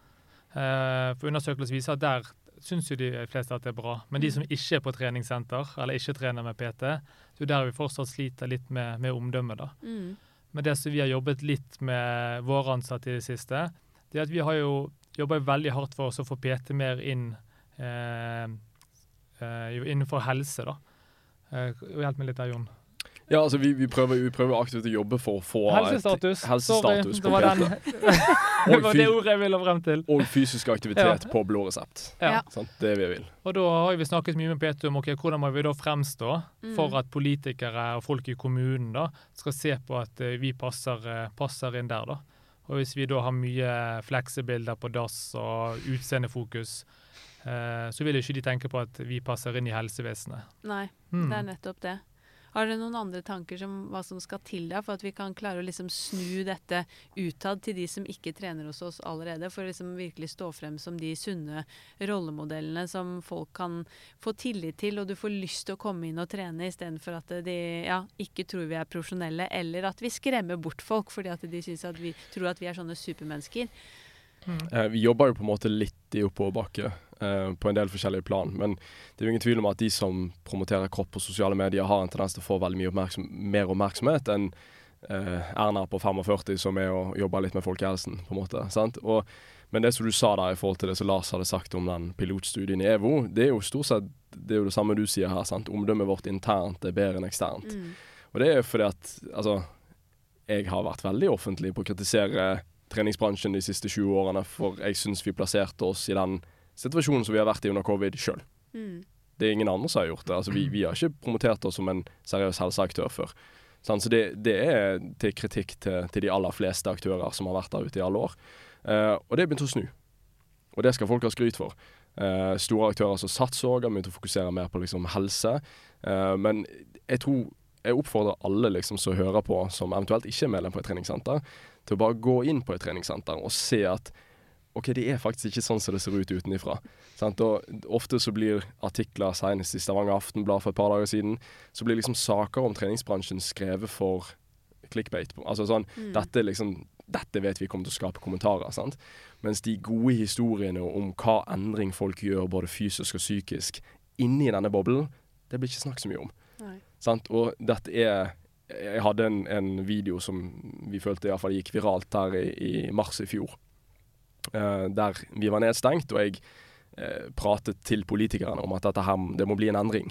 Eh, for Undersøkelser viser at der syns jo de fleste at det er bra. Men de som ikke er på treningssenter, eller ikke trener med PT, det er jo der vi fortsatt sliter litt med, med omdømmet, da. Mm. Men det som vi har jobbet litt med våre ansatte i det siste, det er at vi har jo jobba veldig hardt for oss å få PT mer inn eh, eh, innenfor helse, da. Eh, hjelp meg litt der, Jon. Ja, altså vi, vi, prøver, vi, prøver, aktivt å jobbe for å få helsestatus. Et, helsestatus Sorry, det var, det var det ordet jeg ville frem til. Og fysisk aktivitet ja. på blå resept. Ja. Sånn, det vi vil. Og da har vi snakket mye med Peter om okay, hvordan må vi da fremstå mm. for at politikere og folk i kommunen da skal se på at uh, vi passer, uh, passer, inn der. da. Og hvis vi da har mye fleksebilder på dass og utseendefokus, eh, så vil ikke de tenke på at vi passer inn i helsevesenet. Nei, mm. det er nettopp det. Har dere noen andre tanker om hva som skal til da, for at vi kan klare å liksom snu dette utad til de som ikke trener hos oss allerede, for å liksom virkelig stå frem som de sunne rollemodellene som folk kan få tillit til, og du får lyst til å komme inn og trene istedenfor at de ja, ikke tror vi er profesjonelle, eller at vi skremmer bort folk fordi at de syns at vi tror at vi er sånne supermennesker. Mm. Eh, vi jobber jo på en måte litt i oppoverbakke eh, på en del forskjellige plan. Men det er jo ingen tvil om at de som promoterer kropp på sosiale medier, har en tendens til å få veldig mye oppmerksom mer oppmerksomhet enn eh, Erna på 45 som er å jobbe litt med folkehelsen, på en måte. sant? Og, men det som du sa der i forhold til det som Lars hadde sagt om den pilotstudien i EVO, det er jo stort sett det, er jo det samme du sier her. sant? Omdømmet vårt internt er bedre enn eksternt. Mm. Og det er fordi at altså, jeg har vært veldig offentlig på å kritisere treningsbransjen de siste 20 årene, for jeg syns vi plasserte oss i den situasjonen som vi har vært i under covid sjøl. Mm. Det er ingen andre som har gjort det. Altså, vi, vi, har ikke promotert oss som en seriøs helseaktør før. Sånn, så det, det, er til kritikk til, til, de aller fleste aktører som har vært der ute i alle år. Uh, og det er begynt å snu. Og det skal folk ha skryt for. Uh, store aktører som Sats òg har begynt å fokusere mer på liksom, helse. Uh, men jeg tror jeg oppfordrer alle liksom, som hører på, som eventuelt ikke er medlem på et treningssenter, til å bare gå inn på et treningssenter og se at OK, det er faktisk ikke sånn som det ser ut utenifra. Og ofte så blir artikler, senest i Stavanger Aftenblad for et par dager siden, så blir liksom saker om treningsbransjen skrevet for clickbait. Altså sånn mm. dette, liksom, dette vet vi kommer til å skape kommentarer. sant? Mens de gode historiene om hva endring folk gjør, både fysisk og psykisk, inni denne boblen, det blir ikke snakket så mye om. Sant? Og dette er jeg hadde en, en, video som vi følte i hvert fall gikk viralt her i, i mars i fjor. Uh, der vi var nedstengt, og jeg uh, pratet til politikerne om at dette her, det må bli en endring.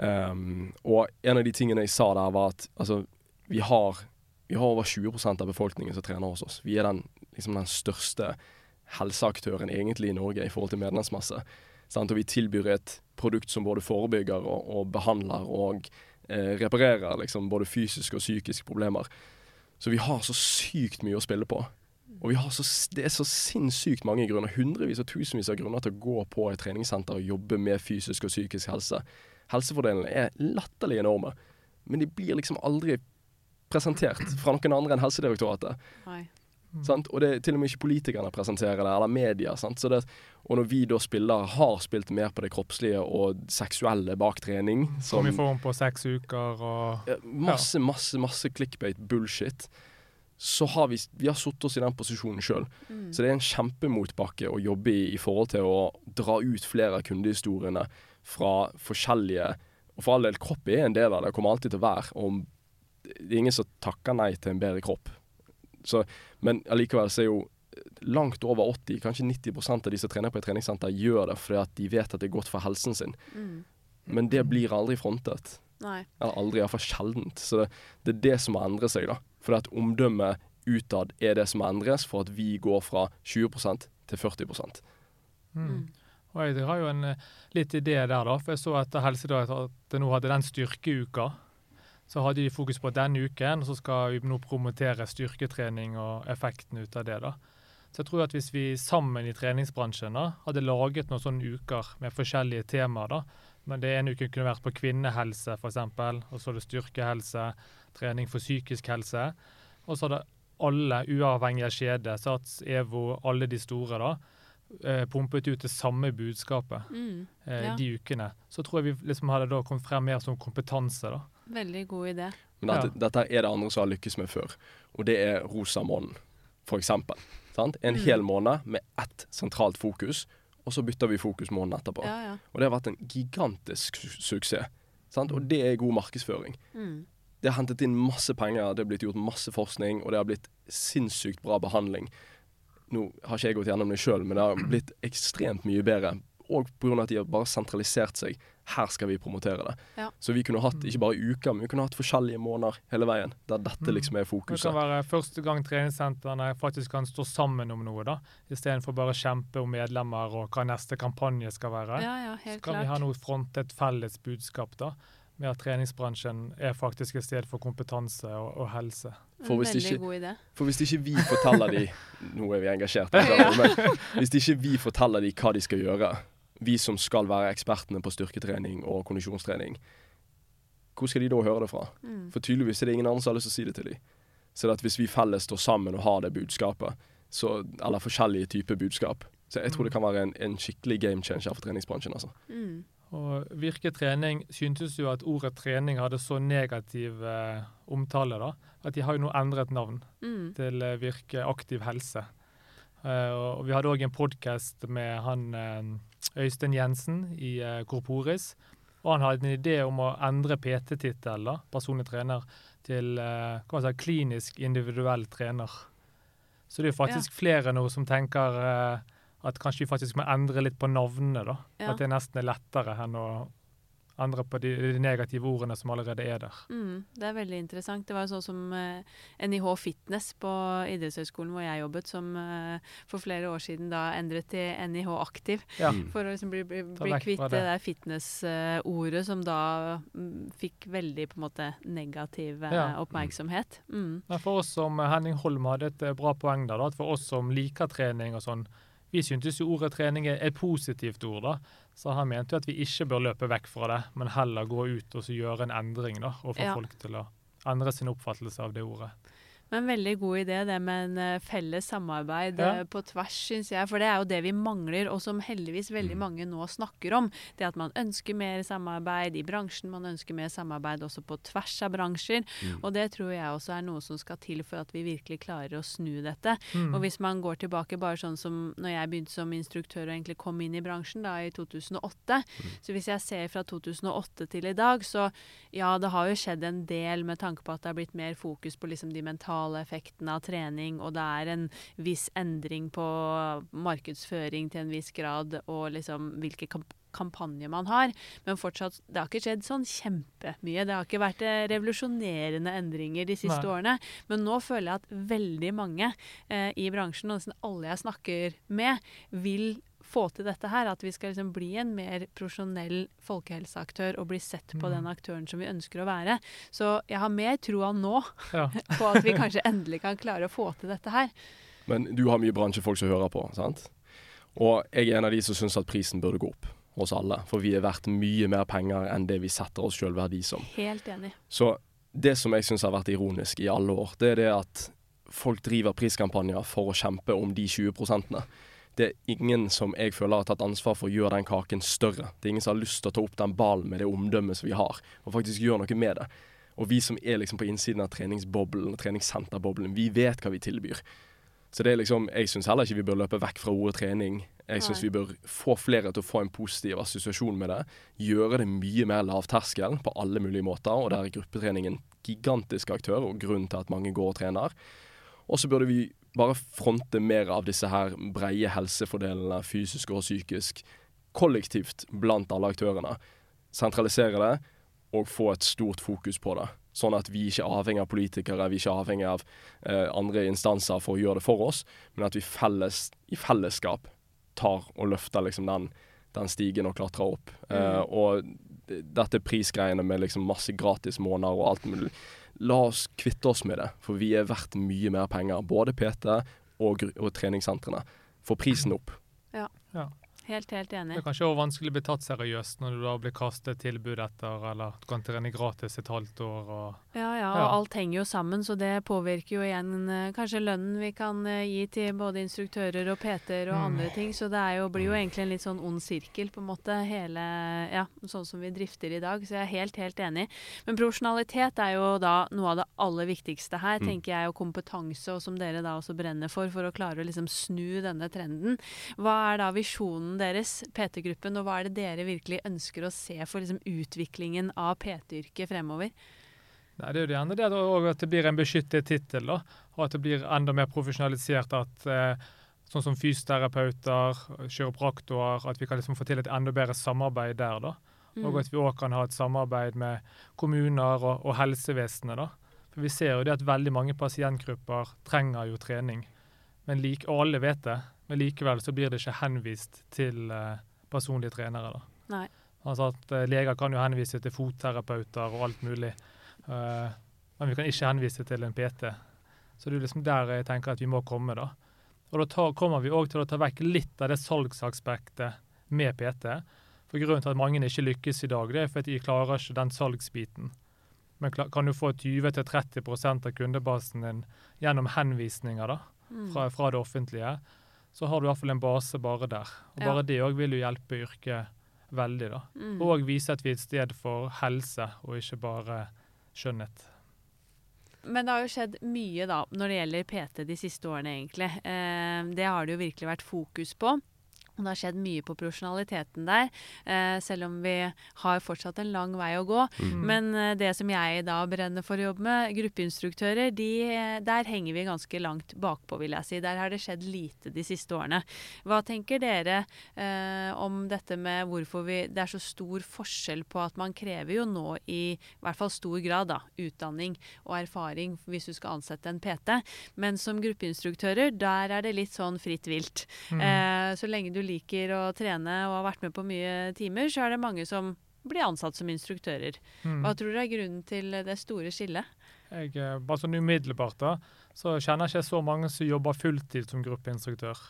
Um, og en av de tingene jeg sa der, var at altså, vi har, vi har over 20% av befolkningen som trener hos oss. Vi er den, liksom den største helseaktøren egentlig i Norge i forhold til medlemsmasse. Sant? Og vi tilbyr et produkt som både forebygger og, og behandler og eh, reparerer liksom, både fysiske og psykiske problemer. Så vi har så sykt mye å spille på. Og så, det er så sinnssykt mange grunner, hundrevis og tusenvis av grunner til å gå på et treningssenter og jobbe med fysisk og psykisk helse. Helsefordelene er latterlig enorme, men de blir liksom aldri presentert fra noen andre enn Helsedirektoratet. Nei. Mm. Og det er til og med ikke politikerne presenterer det, eller media. Det, og når vi da spiller, har spilt mer på det kroppslige og seksuelle bak trening Som i form på seks uker og ja, Masse, masse, masse clickbait bullshit. Så har vi, vi har satt oss i den posisjonen sjøl. Mm. Så det er en kjempemotbakke å jobbe i i forhold til å dra ut flere av kundehistoriene fra forskjellige Og for all del, kropp er en del av det, kommer alltid til å være. Og det er ingen som takker nei til en bedre kropp. Så, men allikevel så er jo langt over 80, kanskje 90% av de som trener på et treningssenter, gjør det fordi at de vet at det er godt for helsen sin. Mm. Men det blir aldri frontet. Nei. Eller aldri, iallfall sjeldent. Så det, det, er det som må endre seg, da. For at omdømmet utad er det som må endres for at vi går fra 20% til 40 mm. mm. Og Jeg har jo en eh, litt idé der, da. For jeg så at Helsedirektoratet nå hadde den styrkeuka så hadde de fokus på denne uken, så skal vi nå promotere styrketrening og effekten ut av det. da. Så jeg tror at hvis vi sammen i treningsbransjen da, hadde laget noen sånne uker med forskjellige temaer, da, men det ene uken kunne vært på kvinnehelse f.eks., og så det styrkehelse, trening for psykisk helse, og så hadde alle, uavhengig av kjede, SATS, EVO, alle de store, da, eh, pumpet ut det samme budskapet mm, eh, ja. de ukene. Så tror jeg vi liksom hadde da kommet frem mer som kompetanse. da. Veldig god idé. Men dette, ja. dette, er det andre som har lykkes med før, og det er rosa månen, for eksempel. Sant? En mm. hel måned med ett sentralt fokus, og så bytter vi fokus måneden etterpå. Ja, ja. Og det har vært en gigantisk su suksess. Sant? Og det er god markedsføring. Mm. Det har hentet inn masse penger, det har blitt gjort masse forskning, og det har blitt sinnssykt bra behandling. Nå har ikke jeg gått gjennom det sjøl, men det har blitt ekstremt mye bedre. Og pga. at de har bare sentralisert seg. Her skal vi promotere det. Ja. Så vi kunne hatt ikke bare uker, men vi kunne hatt forskjellige måneder hele veien. Der dette Mm. liksom er fokuset. Det kan være første gang treningssentrene faktisk kan stå sammen om noe, da. Istedenfor bare å kjempe om medlemmer og hva neste kampanje skal være. ja, ja, helt Så kan kan vi ha noe frontet felles budskap, da. Med at treningsbransjen er faktisk et sted for kompetanse og, og helse. For hvis ikke-. For hvis ikke vi forteller de Nå er vi engasjert, men hvis ikke vi forteller de hva de skal gjøre, vi som skal være ekspertene på styrketrening og kondisjonstrening, hvor skal de da høre det fra? Mm. For tydeligvis er det ingen andre som har lyst til å si det til dem. Så det at hvis vi felles står sammen og har det budskapet, så, eller forskjellige typer budskap, så jeg tror det kan være en, en skikkelig game changer for treningsbransjen. altså. Mm. Og Virke trening syntes jo at ordet trening hadde så negativ eh, omtale, da. At de har jo nå endret navn Mm. til eh, Virke aktiv helse. Eh, og vi hadde òg en podkast med han eh, Øystein Jensen i eh, Corporis. Og han hadde en idé om å endre PT-tittelen, personlig trener, til eh, si, klinisk individuell trener. Så det er jo faktisk flere nå som tenker eh, at kanskje vi faktisk må endre litt på navnene, da. Ja. At det nesten er lettere enn å endre på de, de negative ordene som allerede er der. Mm, det er veldig interessant. Det var sånn som eh, NIH Fitness på idrettshøyskolen hvor jeg jobbet, som eh, for flere år siden da endret til NIH Aktiv. Ja. Mm. For å liksom bli, bli, bli kvitt det det. der fitness-ordet som da mm, fikk veldig på en måte negativ eh, Ja. oppmerksomhet. Mm. Men for oss som Henning Holm hadde et eh, bra poeng der, da, at for oss som liker trening og sånn, vi syntes jo ordet trening er et positivt ord, da. Så han mente jo at vi ikke bør løpe vekk fra det, men heller gå ut og så gjøre en endring, da. Og få Ja. folk til å endre sin oppfattelse av det ordet. Men veldig god idé det med en eh, felles samarbeid Ja. eh, på tvers, syns jeg. For det er jo det vi mangler, og som heldigvis veldig Mm. mange nå snakker om. Det at man ønsker mer samarbeid i bransjen, man ønsker mer samarbeid også på tvers av bransjer. Mm. Og det tror jeg også er noe som skal til for at vi virkelig klarer å snu dette. Mm. Og hvis man går tilbake bare sånn som når jeg begynte som instruktør og egentlig kom inn i bransjen da i 2008, så hvis jeg ser fra 2008 til i dag, så ja, det har jo skjedd en del med tanke på at det har blitt mer fokus på liksom de mentale effektene av trening, og det er en viss endring på markedsføring til en viss grad, og liksom hvilke kamp kampanjer man har, men fortsatt, det har ikke skjedd sånn kjempemye. Det har ikke vært eh, revolusjonerende endringer de siste Nei. årene, men nå føler jeg at veldig mange eh, i bransjen, og nesten alle jeg snakker med, vil få til dette her. At vi skal liksom bli en mer profesjonell folkehelseaktør og bli sett på Mm. den aktøren som vi ønsker å være. Så jeg har mer troa nå Ja. på at vi kanskje endelig kan klare å få til dette her. Men du har mye bransjefolk som hører på, sant? Og jeg er en av de som syns at prisen burde gå opp hos alle. For vi er verdt mye mer penger enn det vi setter oss sjøl verdi som. Helt enig. Så det som jeg syns har vært ironisk i alle år, det er det at folk driver priskampanjer for å kjempe om de 20 prosentene. Det er ingen som jeg føler har tatt ansvar for å gjøre den kaken større. Det er ingen som har lyst til å ta opp den ballen med det omdømmet som vi har, og faktisk gjøre noe med det. Og vi som er liksom på innsiden av treningsboblen, treningssenterboblen, vi vet hva vi tilbyr. Så det er liksom, jeg syns heller ikke vi bør løpe vekk fra ordet trening. Jeg syns vi bør få flere til å få en positiv assosiasjon med det. Gjøre det mye mer lavterskel på alle mulige måter, og der er gruppetrening en gigantisk aktør og grunnen til at mange går og trener. Og så burde vi bare fronte mer av disse her breie helsefordelene, fysisk og psykisk, kollektivt blant alle aktørene. Sentralisere det og få et stort fokus på det. Sånn at vi ikke er avhengig av politikere, vi er ikke avhengig av eh, andre instanser for å gjøre det for oss, men at vi felles, i fellesskap tar og løfter liksom den, den stigen og klatrer opp. Eh, og dette prisgreiene med liksom masse gratis måneder og alt mulig, la oss kvitte oss med det, for vi er verdt mye mer penger. Både PT og, og treningssentrene. Få prisen opp. Helt, helt enig. Det er kanskje også vanskelig å bli tatt seriøst når du da blir kastet tilbud etter, eller du kan trene gratis et halvt år og Ja, ja, og Ja. alt henger jo sammen, så det påvirker jo igjen eh, kanskje lønnen vi kan eh, gi til både instruktører og PT-er og Mm. andre ting. Så det jo, blir jo egentlig en litt sånn ond sirkel, på en måte, hele Ja, sånn som vi drifter i dag. Så jeg er helt, helt enig. Men profesjonalitet er jo da noe av det aller viktigste her, Mm. tenker jeg, og kompetanse, og som dere da også brenner for, for å klare å liksom snu denne trenden. Hva er da visjonen deres, PT-gruppen, og hva er det dere virkelig ønsker å se for liksom, utviklingen av PT-yrket fremover? Nei, det er jo det ene det er at det blir en beskyttet tittel, og at det blir enda mer profesjonalisert. at eh, Sånn som fysioterapeuter, kiropraktorer, at vi kan liksom få til et enda bedre samarbeid der. da. Mm. Og at vi òg kan ha et samarbeid med kommuner og, og helsevesenet. da. For Vi ser jo det at veldig mange pasientgrupper trenger jo trening. Men like, og alle vet det, men likevel så blir det ikke henvist til eh, personlige trenere. da. Nei. Altså at eh, Leger kan jo henvise til fotterapeuter og alt mulig. Uh, men vi kan ikke henvise til en PT. Så det er liksom der jeg tenker at vi må komme. da. Og Da tar, kommer vi òg til å ta vekk litt av det salgsaspektet med PT. For Grunnen til at mange ikke lykkes i dag, det er fordi de klarer ikke den salgsbiten. Men kan du få 20-30% av kundebasen din gjennom henvisninger da, mm. fra, fra, det offentlige, så har du i hvert fall en base bare der. Og Bare ja. det òg vil jo hjelpe yrket veldig. da. Mm. Og vise at vi er et sted for helse, og ikke bare skjønnhet. Men det har jo skjedd mye da når det gjelder PT de siste årene, egentlig. Eh, det har det jo virkelig vært fokus på. Og det har skjedd mye på profesjonaliteten der, eh, selv om vi har fortsatt en lang vei å gå. Mm. Men eh, det som jeg da brenner for å jobbe med, gruppeinstruktører, de, der henger vi ganske langt bakpå, vil jeg si. Der har det skjedd lite de siste årene. Hva tenker dere eh, om dette med hvorfor vi, det er så stor forskjell på at man krever jo nå i, i hvert fall stor grad da, utdanning og erfaring hvis du skal ansette en PT, men som gruppeinstruktører, der er det litt sånn fritt vilt. Mm. Eh, så lenge du liker å trene og har vært med på mye timer, så er det mange som blir ansatt som instruktører. Mm. Hva tror du er grunnen til det store skillet? Jeg, eh, bare sånn umiddelbart da, så kjenner jeg ikke så mange som jobber fulltid som gruppeinstruktør.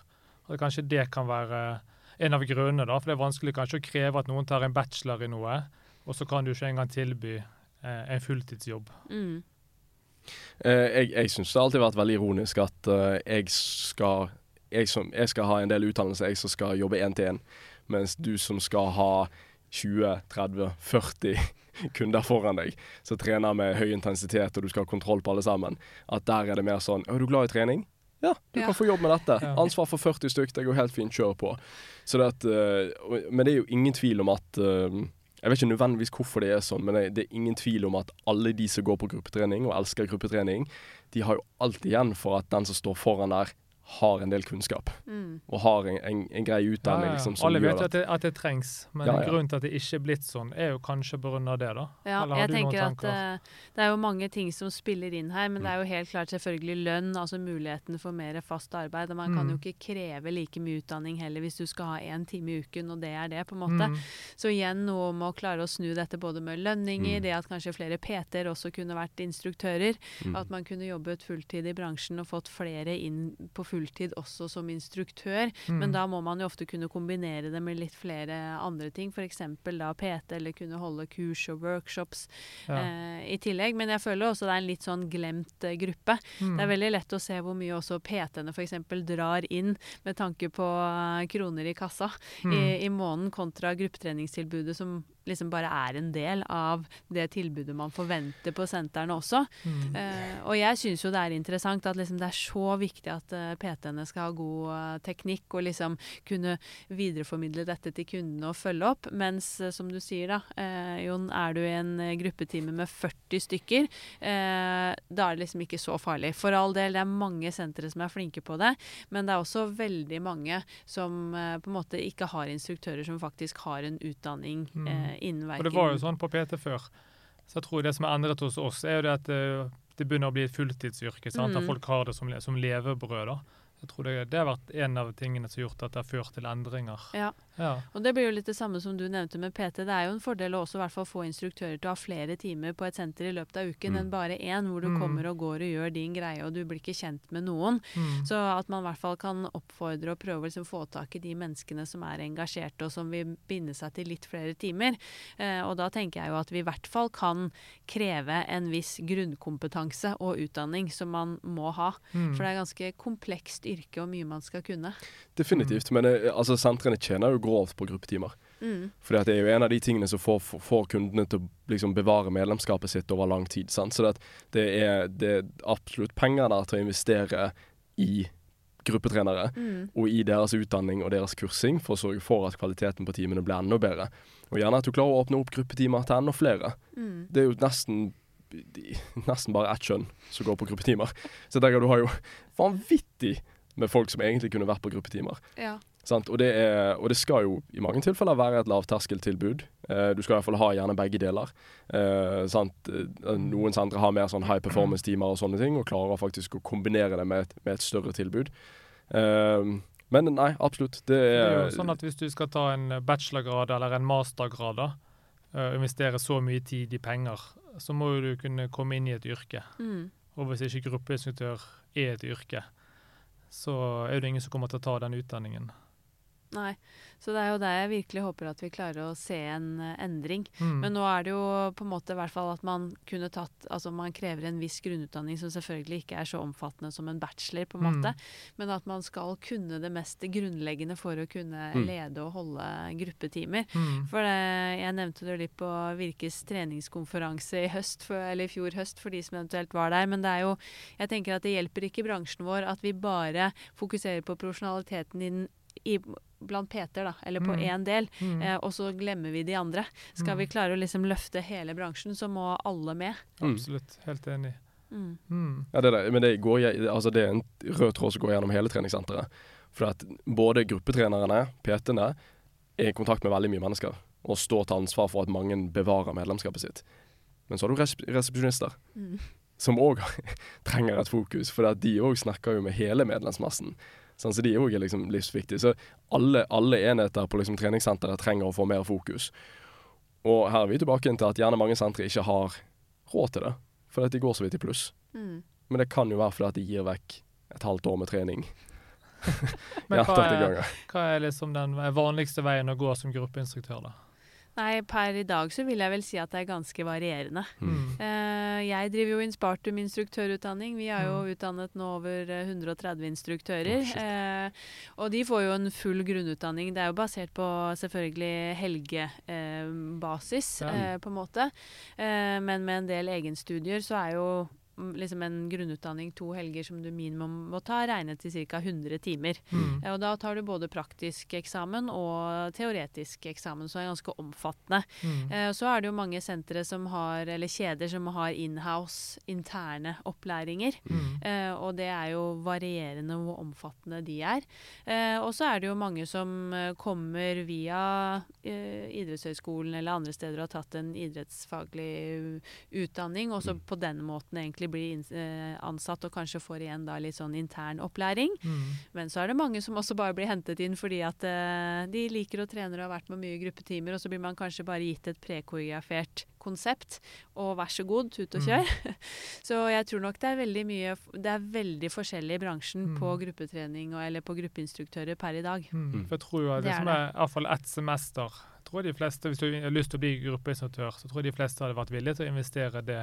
Og Kanskje det kan være en av grunnene, da, for det er vanskelig kanskje å kreve at noen tar en bachelor i noe, og så kan du ikke engang tilby eh, en fulltidsjobb. Mm. Eh, jeg jeg syns det alltid vært veldig ironisk at uh, jeg skal jeg, som, jeg skal ha en del utdannelse, jeg som skal jobbe én til én. Mens du som skal ha 20-30-40 kunder foran deg, som trener med høy intensitet, og du skal ha kontroll på alle sammen. At der er det mer sånn Er du glad i trening? Ja, du ja. kan få jobb med dette. Ansvar for 40 stykk, det går helt fint, kjør på. Det at, uh, men det er jo ingen tvil om at uh, Jeg vet ikke nødvendigvis hvorfor det er sånn, men det er ingen tvil om at alle de som går på gruppetrening og elsker gruppetrening, de har jo alt igjen for at den som står foran der, har en del kunnskap mm. og har en, en, en grei utdanning. Ja, ja. Liksom, Alle vet jo at, at, det trengs, men ja, grunnen til at det ikke er blitt sånn, er jo kanskje pga. det. da. Ja, jeg tenker at uh, Det er jo mange ting som spiller inn her, men mm. det er jo helt klart selvfølgelig lønn, altså muligheten for mer fast arbeid. og Man mm. kan jo mm. ikke kreve like mye utdanning heller hvis du skal ha én time i uken, og det er det, på en måte. Mm. Så igjen noe om å klare å snu dette både med lønninger, mm. det at kanskje flere PT-er også kunne vært instruktører, at man kunne jobbet fulltid i bransjen og fått flere inn på fulltid fulltid også som instruktør, mm. men da må man jo ofte kunne kombinere det med litt flere andre ting, f.eks. da PT, eller kunne holde kurs og workshops ja. eh, i tillegg. Men jeg føler også det er en litt sånn glemt eh, gruppe. Mm. Det er veldig lett å se hvor mye også PT-ene f.eks. drar inn med tanke på uh, kroner i kassa mm. i, i måneden, kontra gruppetreningstilbudet som liksom bare er en del av det tilbudet man forventer på sentrene også. Mm. Uh, og jeg syns jo det er interessant at liksom det er så viktig at uh, PT-ene skal ha god uh, teknikk og liksom kunne videreformidle dette til kundene og følge opp. Mens som du sier da, Jon, er du i en gruppetime med 40 stykker, da er det liksom ikke så farlig. For all del, det er mange sentre som er flinke på det, men det er også veldig mange som på en måte ikke har instruktører som faktisk har en utdanning. Mm innvirkning. Og det var jo sånn på PT før. Så jeg tror det som er endret hos oss, er jo det at det, det begynner å bli et fulltidsyrke. Sant? Mm. At folk har det som, som levebrød. da. Jeg tror det, det, har vært en av tingene som har gjort at det har ført til endringer. Ja. Ja. og det blir jo litt det samme som du nevnte med PT. Det er jo en fordel å også i hvert fall få instruktører til å ha flere timer på et senter i løpet av uken mm. enn bare én, hvor du mm. kommer og går og gjør din greie, og du blir ikke kjent med noen. Mm. Så at man i hvert fall kan oppfordre og prøve å liksom få tak i de menneskene som er engasjerte, og som vil binde seg til litt flere timer. Eh, og da tenker jeg jo at vi i hvert fall kan kreve en viss grunnkompetanse og utdanning som man må ha. Mm. For det er ganske komplekst yrke og mye man skal kunne. Definitivt. Men eh, altså, sentrene tjener jo grovt på gruppetimer. Mm. Fordi det er jo en av de tingene som får, får kundene til å liksom, bevare medlemskapet sitt over lang tid. Sant? Så det, det, er, det, er, absolutt penger der til å investere i gruppetrenere, Mm. og i deres utdanning og deres kursing for å sørge for at kvaliteten på timene blir enda bedre. Og gjerne at du klarer å åpne opp gruppetimer til enda flere. Mm. Det er jo nesten nesten bare ett kjønn som går på gruppetimer. Så jeg tenker du har jo vanvittig med folk som egentlig kunne vært på gruppetimer. Ja. Sant? Og, det er, og det skal jo i mange tilfeller være et lavterskeltilbud. Eh, du skal i hvert fall ha gjerne begge deler. Eh, sant? Eh, Noen sentre har mer sånn high performance-timer og sånne ting, og klarer faktisk å kombinere det med et, med et større tilbud. Eh, men nei, absolutt. Det Det er er, jo sånn at Hvis du skal ta en bachelorgrad eller en mastergrad, da, og investere så mye tid i penger, så må jo du kunne komme inn i et yrke. Mm. Og hvis ikke gruppeinstruktør er et yrke, så er det ingen som kommer til å ta den utdanningen. Nei. Så det er jo der jeg virkelig håper at vi klarer å se en eh, endring. Mm. Men nå er det jo på en måte i hvert fall at man kunne tatt Altså man krever en viss grunnutdanning som selvfølgelig ikke er så omfattende som en bachelor, på en Mm. måte. Men at man skal kunne det mest grunnleggende for å kunne Mm. lede og holde gruppetimer. Mm. For det, jeg nevnte det litt på Virkes treningskonferanse i høst, for, eller i fjor høst, for de som eventuelt var der. Men det er jo Jeg tenker at det hjelper ikke bransjen vår at vi bare fokuserer på profesjonaliteten i den i, blant PT-er, da, eller på Mm. del, Mm. eh, og så glemmer vi de andre. Skal Mm. vi klare å liksom løfte hele bransjen, så må alle med. Mm. Absolutt. Helt enig. Mm. Mm. Ja, det er. Men det, går, altså det er en rød tråd som går gjennom hele treningssenteret. For at både gruppetrenerne, PT-ene, er i kontakt med veldig mye mennesker. Og står til ansvar for at mange bevarer medlemskapet sitt. Men så har du resepsjonister, Mm. som òg trenger et fokus. For de òg snakker jo med hele medlemsmassen. Sånn, så de òg er liksom livsviktige. Så alle, alle enheter på liksom treningssenteret trenger å få mer fokus. Og her er vi tilbake til at gjerne mange sentre ikke har råd til det. For at de går så vidt i pluss. Mm. Men det kan jo være fordi at de gir vekk et halvt år med trening. Men hva er, hva er liksom den vanligste veien å gå som gruppeinstruktør, da? Nei, per i dag så vil jeg vel si at det er ganske varierende. Mm. Uh, jeg driver jo Inspartum instruktørutdanning. Vi har jo Mm. utdannet nå over eh, 130 instruktører. Oh, eh, og de får jo en full grunnutdanning. Det er jo basert på selvfølgelig helgebasis, Ja. eh, på en måte. Eh, men med en del egenstudier så er jo liksom en grunnutdanning to helger som du minimum må ta, regnet til ca. 100 timer. Mm. Og da tar du både praktisk eksamen og teoretisk eksamen, så det er ganske omfattende. Mm. Eh, Så er det jo mange sentre som har, eller kjeder som har inhouse, interne opplæringer. Mm. Eh, og det er jo varierende hvor omfattende de er. Eh, og så er det jo mange som eh, kommer via eh, idrettshøyskolen eller andre steder og har tatt en idrettsfaglig utdanning, og så Mm. på den måten egentlig blir eh, ansatt og kanskje får igjen da litt sånn intern opplæring. Mm. Men så er det mange som også bare blir hentet inn fordi at eh, de liker å trene og har vært med mye gruppetimer, og så blir man kanskje bare gitt et prekoreografert konsept, og vær så god, tut og Mm. kjør. så jeg tror nok det er veldig mye Det er veldig forskjellig i bransjen Mm. på gruppetrening og, eller på gruppeinstruktører per i dag. Mm. Mm. For jeg tror jo at Det det, som er i hvert fall ett semester jeg tror de fleste, Hvis du har lyst til å bli gruppeinstruktør, så tror jeg de fleste hadde vært villige til å investere det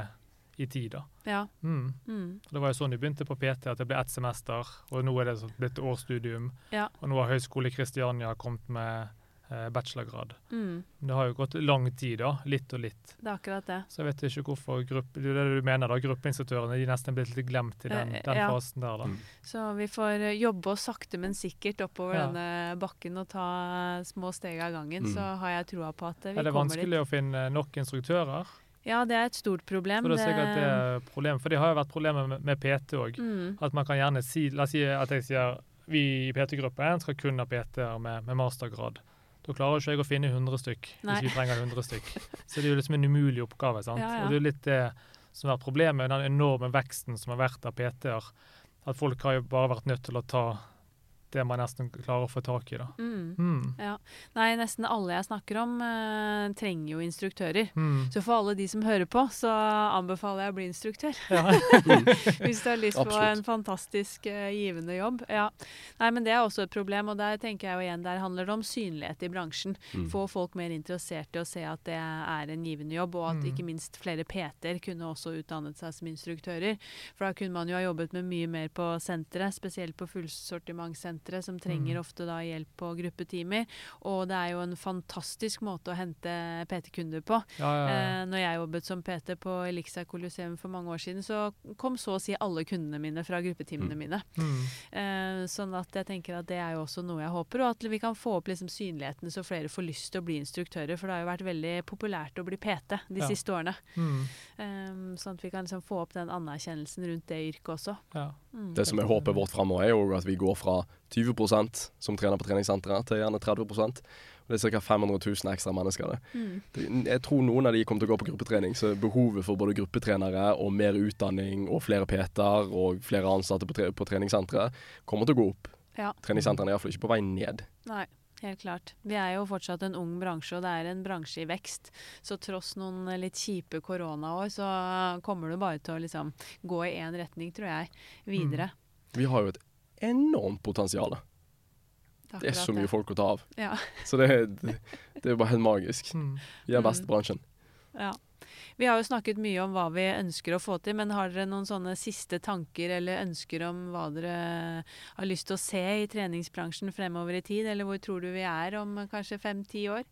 i tid. da. Ja. Mm. Mm. Det var jo sånn de begynte på PT, at det ble ett semester, og nå er det blitt årsstudium. Ja. Og nå har Høgskole Kristiania kommet med eh, bachelorgrad. Mm. Det har jo gått lang tid, da. Litt og litt. Det er akkurat det. Så jeg vet ikke hvorfor gruppe, det er det du mener da, gruppeinstruktørene de er nesten blitt litt glemt i den, Eh, den ja. fasen der. da. Mm. Så vi får eh, jobbe oss sakte, men sikkert oppover Ja. denne bakken og ta små steg av gangen. Mm. Så har jeg troa på at vi kommer dit. Er det vanskelig dit. å finne nok instruktører? Ja, det er et stort problem. For det er sikkert det er problem, for det har jo vært problemer med, med PT òg. Mm. At man kan gjerne si La oss si at jeg sier vi i PT-gruppen skal kun ha PT-er med, med mastergrad. Da klarer ikke jeg å finne 100 stykk Nei. hvis vi trenger 100 stykk. Så det er jo liksom en umulig oppgave. sant? Ja, ja. Og det er litt det som har vært problemet med den enorme veksten som har vært av PT-er. At folk har jo bare vært nødt til å ta det man nesten klarer å få tak i. da. Mm. Mm. Nei, nesten alle jeg snakker om, uh, trenger jo instruktører. Mm. Så for alle de som hører på, så anbefaler jeg å bli instruktør. Ja. Hvis du har lyst på en fantastisk uh, givende jobb. Ja. Nei, men det er også et problem, og der tenker jeg jo igjen, der handler det om synlighet i bransjen. Mm. Få folk mer interessert i å se at det er en givende jobb, og at Mm. ikke minst flere PT-er kunne også utdannet seg som instruktører. For da kunne man jo ha jobbet med mye mer på senteret, spesielt på fullsortimentssentre sentre som trenger Mm. ofte da hjelp på gruppetimer. Og det er jo en fantastisk måte å hente PT-kunder på. Ja, ja, ja. Eh, når jeg jobbet som PT på Elixia Colosseum for mange år siden, så kom så å si alle kundene mine fra gruppetimene Mm. mine. Mm. Eh, sånn at jeg tenker at det er jo også noe jeg håper, og at vi kan få opp liksom synligheten så flere får lyst til å bli instruktører. For det har jo vært veldig populært å bli PT de siste årene. Mm. Eh, sånn at vi kan liksom få opp den anerkjennelsen rundt det yrket også. ja. Mm. Det som er håpet vårt fremover, er jo at vi går fra 20% som trener på treningssenteret, til gjerne 30 Og Det er ca. 500 000 ekstra mennesker. det. Mm. Det- Jeg tror noen av de kommer til å gå på gruppetrening, så behovet for både gruppetrenere og mer utdanning og flere PT-er og flere ansatte på, tre på treningssenteret kommer til å gå opp. Ja. Treningssentrene er iallfall ikke på vei ned. Nei, helt klart. Vi er jo fortsatt en ung bransje, og det er en bransje i vekst. Så tross noen litt kjipe koronaår, så kommer du bare til å liksom gå i én retning, tror jeg, videre. Vi har jo et enormt potensial. Det er så mye folk å ta av. Ja. Så det, det, det er jo bare helt magisk. Mm. Vi er best Mm. i bransjen. Ja. Vi har jo snakket mye om hva vi ønsker å få til, men har dere noen sånne siste tanker eller ønsker om hva dere har lyst til å se i treningsbransjen fremover i tid, eller hvor tror du vi er om kanskje fem-ti år?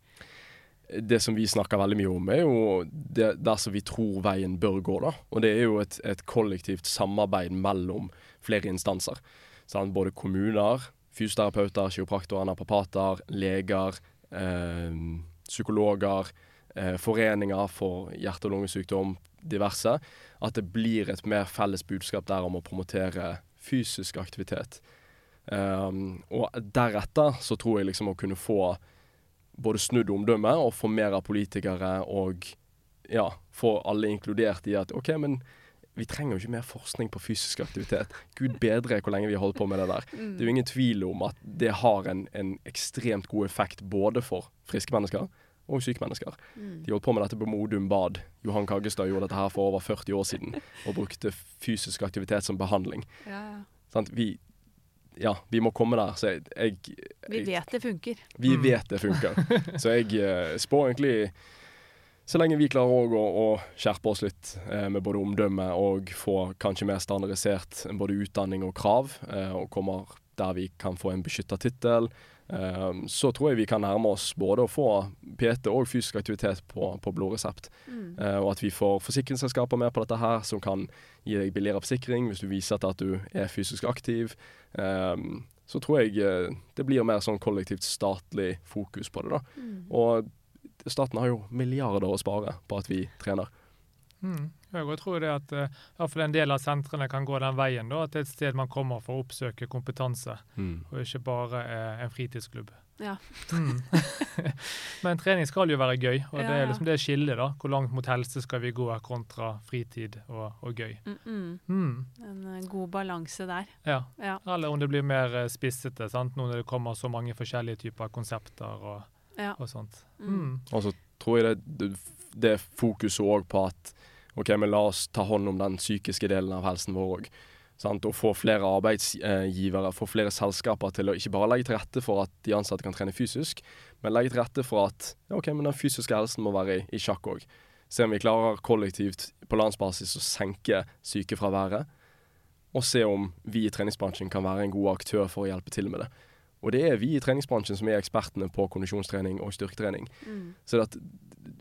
Det som vi snakker veldig mye om, er jo det der som vi tror veien bør gå. da. Og det er jo et, et kollektivt samarbeid mellom flere instanser. Sånn, Både kommuner, fysioterapeuter, kiropraktorer, naprapater, leger, eh, psykologer, foreninger for hjerte- og lungesykdom, diverse. At det blir et mer felles budskap der om å promotere fysisk aktivitet. Um, og deretter så tror jeg liksom å kunne få både snudd omdømme og få mer av politikere og ja, få alle inkludert i at OK, men vi trenger jo ikke mer forskning på fysisk aktivitet. Gud bedre hvor lenge vi har holdt på med det der. Det er jo ingen tvil om at det har en, en ekstremt god effekt både for friske mennesker og syke mennesker. Mm. De holdt på med dette på Modum Bad. Johan Kaggestad gjorde dette her for over 40 år siden og brukte fysisk aktivitet som behandling. Ja, Sånn, Vi, ja, vi må komme der. Så jeg, jeg, Vi vet det funker. vi Mm. vet det funker. Så jeg eh, spår egentlig Så lenge vi klarer å, å skjerpe oss litt eh, med både omdømme og få kanskje mer standardisert både utdanning og krav, eh, og kommer der vi kan få en beskytta tittel, så tror jeg vi kan nærme oss både å få PT og fysisk aktivitet på, på blodresept. Mm. Eh, og at vi får forsikringsselskaper med på dette her, som kan gi deg billigere forsikring hvis du viser til at du er fysisk aktiv. Eh, så tror jeg eh, det blir mer sånn kollektivt statlig fokus på det. da. Mm. Og staten har jo milliarder å spare på at vi trener. Mm. Jeg tror det at uh, i hvert fall en del av sentrene kan gå den veien. da, At det er et sted man kommer for å oppsøke kompetanse, og ikke bare uh, en fritidsklubb. Ja. Mm. Men trening skal jo være gøy, og det er liksom det skillet. da, Hvor langt mot helse skal vi gå kontra fritid og, og gøy. Mm -mm. Mm. En eh, god balanse der. Ja. Ja. Eller om det blir mer spissete, sant? nå når det kommer så mange forskjellige typer konsepter og, Ja. og sånt. Mm. Mm. Og så tror jeg det, det, det fokuset òg på at OK, men la oss ta hånd om den psykiske delen av helsen vår òg. Og få flere arbeidsgivere, få flere selskaper til å ikke bare legge til rette for at de ansatte kan trene fysisk, men legge til rette for at ja, ok, men den fysiske helsen må være i, i sjakk òg. Se om vi klarer kollektivt på landsbasis å senke sykefraværet, og se om vi i treningsbransjen kan være en god aktør for å hjelpe til med det. Og det er vi i treningsbransjen som er ekspertene på kondisjonstrening og styrketrening. Mm. Så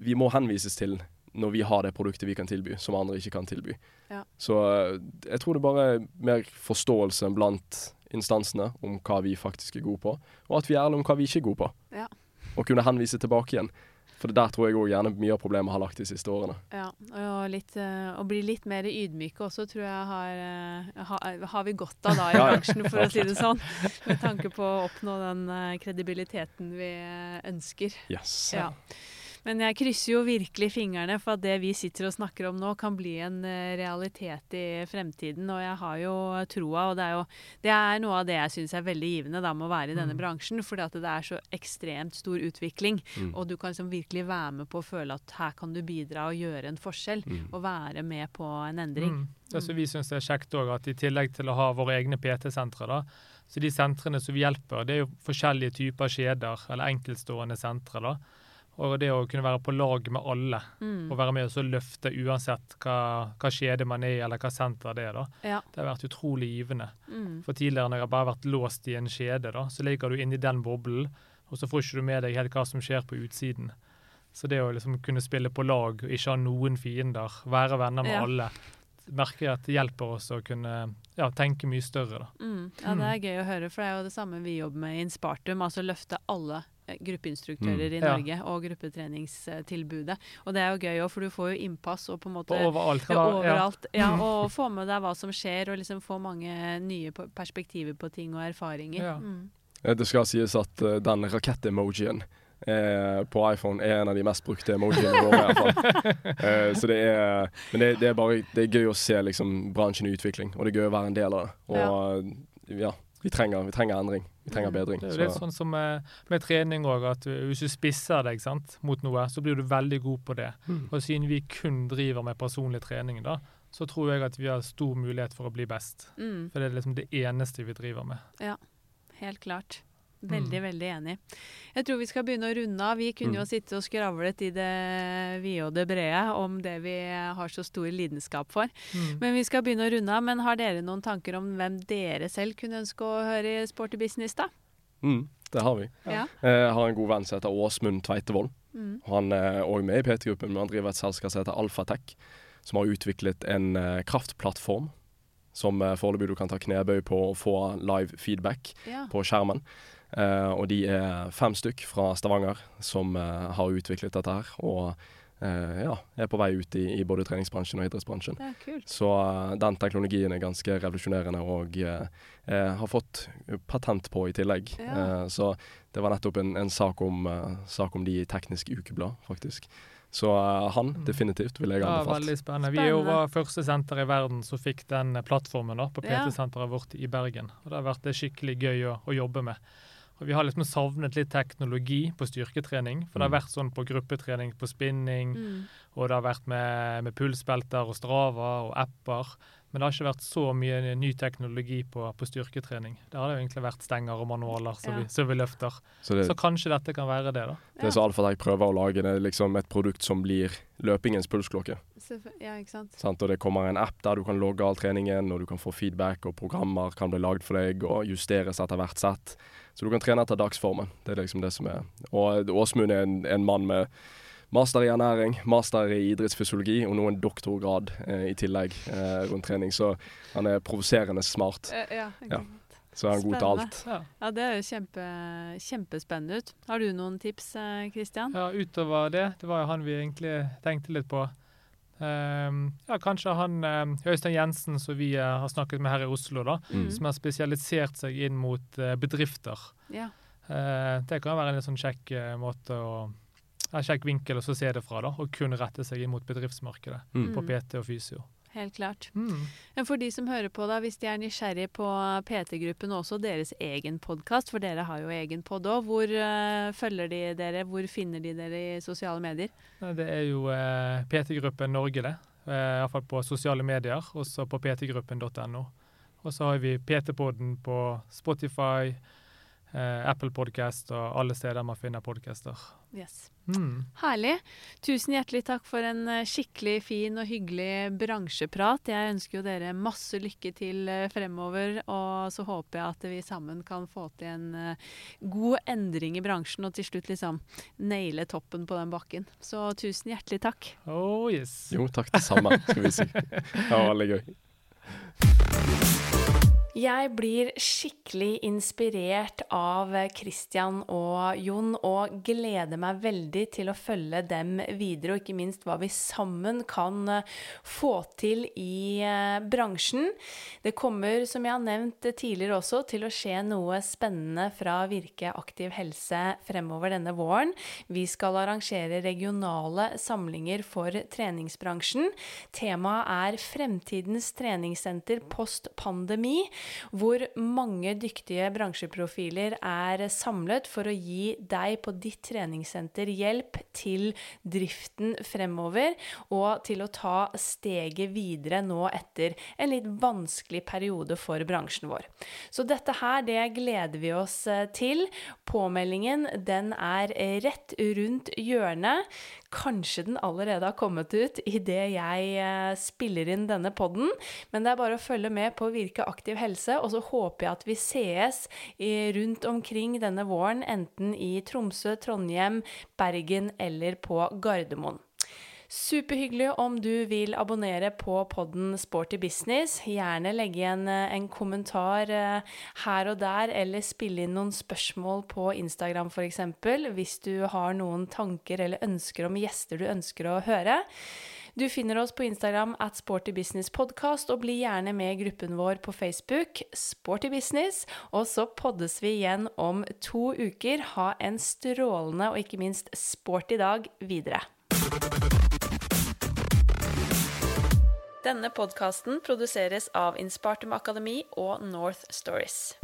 vi må henvises til når vi har det produktet vi kan tilby, som andre ikke kan tilby. Ja. Så eh, jeg tror det bare er mer forståelse blant instansene om hva vi faktisk er gode på, og at vi er ærlige om hva vi ikke er gode på. Ja. Og kunne henvise tilbake igjen. For det der tror jeg òg gjerne mye av problemet har lagt de siste årene. Ja, og litt, eh, å bli litt mer ydmyke også, tror jeg har, eh, ha, har vi godt av da i bransjen, for å si det sånn. Med tanke på å oppnå den kredibiliteten vi ønsker. Yes. Ja. Men jeg krysser jo virkelig fingrene for at det vi sitter og snakker om nå, kan bli en eh, realitet i fremtiden. Og jeg har jo troa, og det er jo det er noe av det jeg syns er veldig givende da, med å være i denne Mm. bransjen. Fordi at det er så ekstremt stor utvikling, Mm. og du kan liksom virkelig være med på å føle at her kan du bidra og gjøre en forskjell. Mm. Og være med på en endring. Mm. Det som vi syns er kjekt òg, at i tillegg til å ha våre egne PT-sentre, da, så de sentrene som vi hjelper, det er jo forskjellige typer kjeder, eller enkeltstående sentre. da. Og det å kunne være på lag med alle Mm. og være med og så løfte uansett hva, hva kjede man er i, eller hva senter det er, da. Ja. Det har vært utrolig givende. Mm. For tidligere når jeg har bare vært låst i en kjede, da, så ligger du inni den boblen, og så får ikke du med deg helt hva som skjer på utsiden. Så det å liksom kunne spille på lag og ikke ha noen fiender, være venner med Ja. alle, merker jeg at det hjelper oss å kunne ja, tenke mye større. da. Mm. Ja, det er gøy å høre, for det er jo det samme vi jobber med i Inspartum. Altså løfte alle gruppeinstruktører Mm. i Ja. Norge og gruppetreningstilbudet. Og det er jo gøy òg, for du får jo innpass og på en måte overalt. ja, overalt. Ja, og få med deg hva som skjer, og liksom få mange nye perspektiver på ting og erfaringer. Ja. Mm. Eh, Det skal sies at uh, den rakett-emojien eh, på iPhone er en av de mest brukte emojiene våre. i hvert fall. Eh, så det er, men det, det er bare det er gøy å se liksom, bransjen i utvikling, og det er gøy å være en del av det. Og ja, vi, trenger, vi trenger endring. Vi trenger Mm. bedring. Det er jo litt Så, sånn som med, med trening òg, at hvis du spisser deg sant, mot noe, så blir du veldig god på det. Mm. Og siden vi kun driver med personlig trening, da, så tror jeg at vi har stor mulighet for å bli best. Mm. For det er liksom det eneste vi driver med. Ja, Helt klart. Veldig, Mm. veldig enig. Jeg tror vi skal begynne å runde av. Vi kunne jo Mm. sitte og skravlet i det vide og det brede om det vi har så stor lidenskap for. Mm. Men vi skal begynne å runde av. Men har dere noen tanker om hvem dere selv kunne ønske å høre i Sporty Business, da? mm, det har vi. Ja. Eh, Jeg har en god venn som heter Åsmund Tveitevold. Mm. Han er òg med i PT-gruppen, men han driver et selskap som heter Alfatech, som har utviklet en eh, kraftplattform som eh, foreløpig du kan ta knebøy på og få live feedback ja. på skjermen. Eh, og de er fem stykk fra Stavanger som eh, har utviklet dette her, og eh, ja, er på vei ut i, i både treningsbransjen og idrettsbransjen. Det er kult. Så den teknologien er ganske revolusjonerende og eh, har fått patent på i tillegg. Ja. Eh, så det var nettopp en, en sak, om, eh, sak om de i Teknisk Ukeblad, faktisk. Så han Mm. definitivt vil jeg Ja, anbefalt. veldig spennende. Vi jo var første senter i verden som fikk den plattformen da, på Ja. PT-senteret vårt i Bergen. Og Det har vært det skikkelig gøy å, å jobbe med. Og Vi har liksom savnet litt teknologi på styrketrening. For det har Mm. vært sånn på gruppetrening, på spinning, Mm. og det har vært med, med pulsbelter og Strava og apper. Men det har ikke vært så mye ny teknologi på, på styrketrening. Det har det jo egentlig vært stenger og manualer som, Ja. vi, som vi løfter. Så det, Så kanskje dette kan være det, da. det er så Alfatech prøver å lage, det liksom et produkt som blir løpingens pulsklokke. Ja, ikke sant. Sånn, Og det kommer en app der du kan logge all treningen, og du kan få feedback, og programmer kan bli lagd for deg og justeres etter hvert sett. Så du kan trene etter dagsformen. Det er liksom det som er. Og Åsmund er en, en mann med master i ernæring, master i idrettsfysiologi og nå en doktorgrad eh, i tillegg eh, rundt trening. Så han er provoserende smart. Eh, Ja, Ja. Så er han god til alt. Ja. Ja, det er jo kjempe, kjempespennende ut. Har du noen tips, Kristian? Ja, utover det, det var jo han vi egentlig tenkte litt på. Um, ja, kanskje han um, Øystein Jensen, som vi eh, har snakket med her i Oslo, da, Mm. som har spesialisert seg inn mot eh, bedrifter. Ja. Uh, det kan være en litt sånn kjekk eh, måte å ja, kjekk vinkel å så se det fra, da, og kun rette seg inn mot bedriftsmarkedet Mm. på PT og fysio. Helt klart. Mm. Men for de som hører på, da, hvis de er nysgjerrig på PT-gruppen og også deres egen podkast, for dere har jo egen pod òg, hvor uh, følger de dere? Hvor finner de dere i sosiale medier? Det er jo uh, PT-gruppen Norge, det. Uh, Iallfall på sosiale medier, også på ptgruppen.no. Og så har vi PT-podden på Spotify, uh, Apple Podcast og alle steder man finner podcaster. Yes. Mm. Herlig. Tusen hjertelig takk for en eh, skikkelig fin og hyggelig bransjeprat. Jeg ønsker jo dere masse lykke til eh, fremover, og så håper jeg at vi sammen kan få til en eh, god endring i bransjen, og til slutt liksom naile toppen på den bakken. Så tusen hjertelig takk. Oh yes. Jo, takk det samme, skal vi si. Det var veldig gøy. Jeg blir skikkelig inspirert av Christian og Jon, og gleder meg veldig til å følge dem videre, og ikke minst hva vi sammen kan eh, få til i eh, bransjen. Det kommer, som jeg har nevnt tidligere også, til å skje noe spennende fra Virke aktiv helse fremover denne våren. Vi skal arrangere regionale samlinger for treningsbransjen. Temaet er Fremtidens treningssenter post pandemi. Hvor mange dyktige bransjeprofiler er samlet for å gi deg på ditt treningssenter hjelp til driften fremover, og til å ta steget videre nå etter en litt vanskelig periode for bransjen vår. Så dette her, det gleder vi oss eh, til. Påmeldingen, den er rett rundt hjørnet. Kanskje den allerede har kommet ut idet jeg eh, spiller inn denne podden, men det er bare å følge med på Virke aktiv helse, og så håper jeg at vi sees rundt omkring denne våren, enten i Tromsø, Trondheim, Bergen eller på Gardermoen. Superhyggelig om du vil abonnere på podden Sporty business. Gjerne legge igjen eh, en kommentar eh, her og der, eller spille inn noen spørsmål på Instagram f.eks. Hvis du har noen tanker eller ønsker om gjester du ønsker å høre. Du finner oss på Instagram at sportybusinesspodkast, og bli gjerne med i gruppen vår på Facebook, Sporty Business. Og så poddes vi igjen om to uker. Ha en strålende og ikke minst sporty dag videre. Denne podkasten produseres av Inspartum Akademi og North Stories.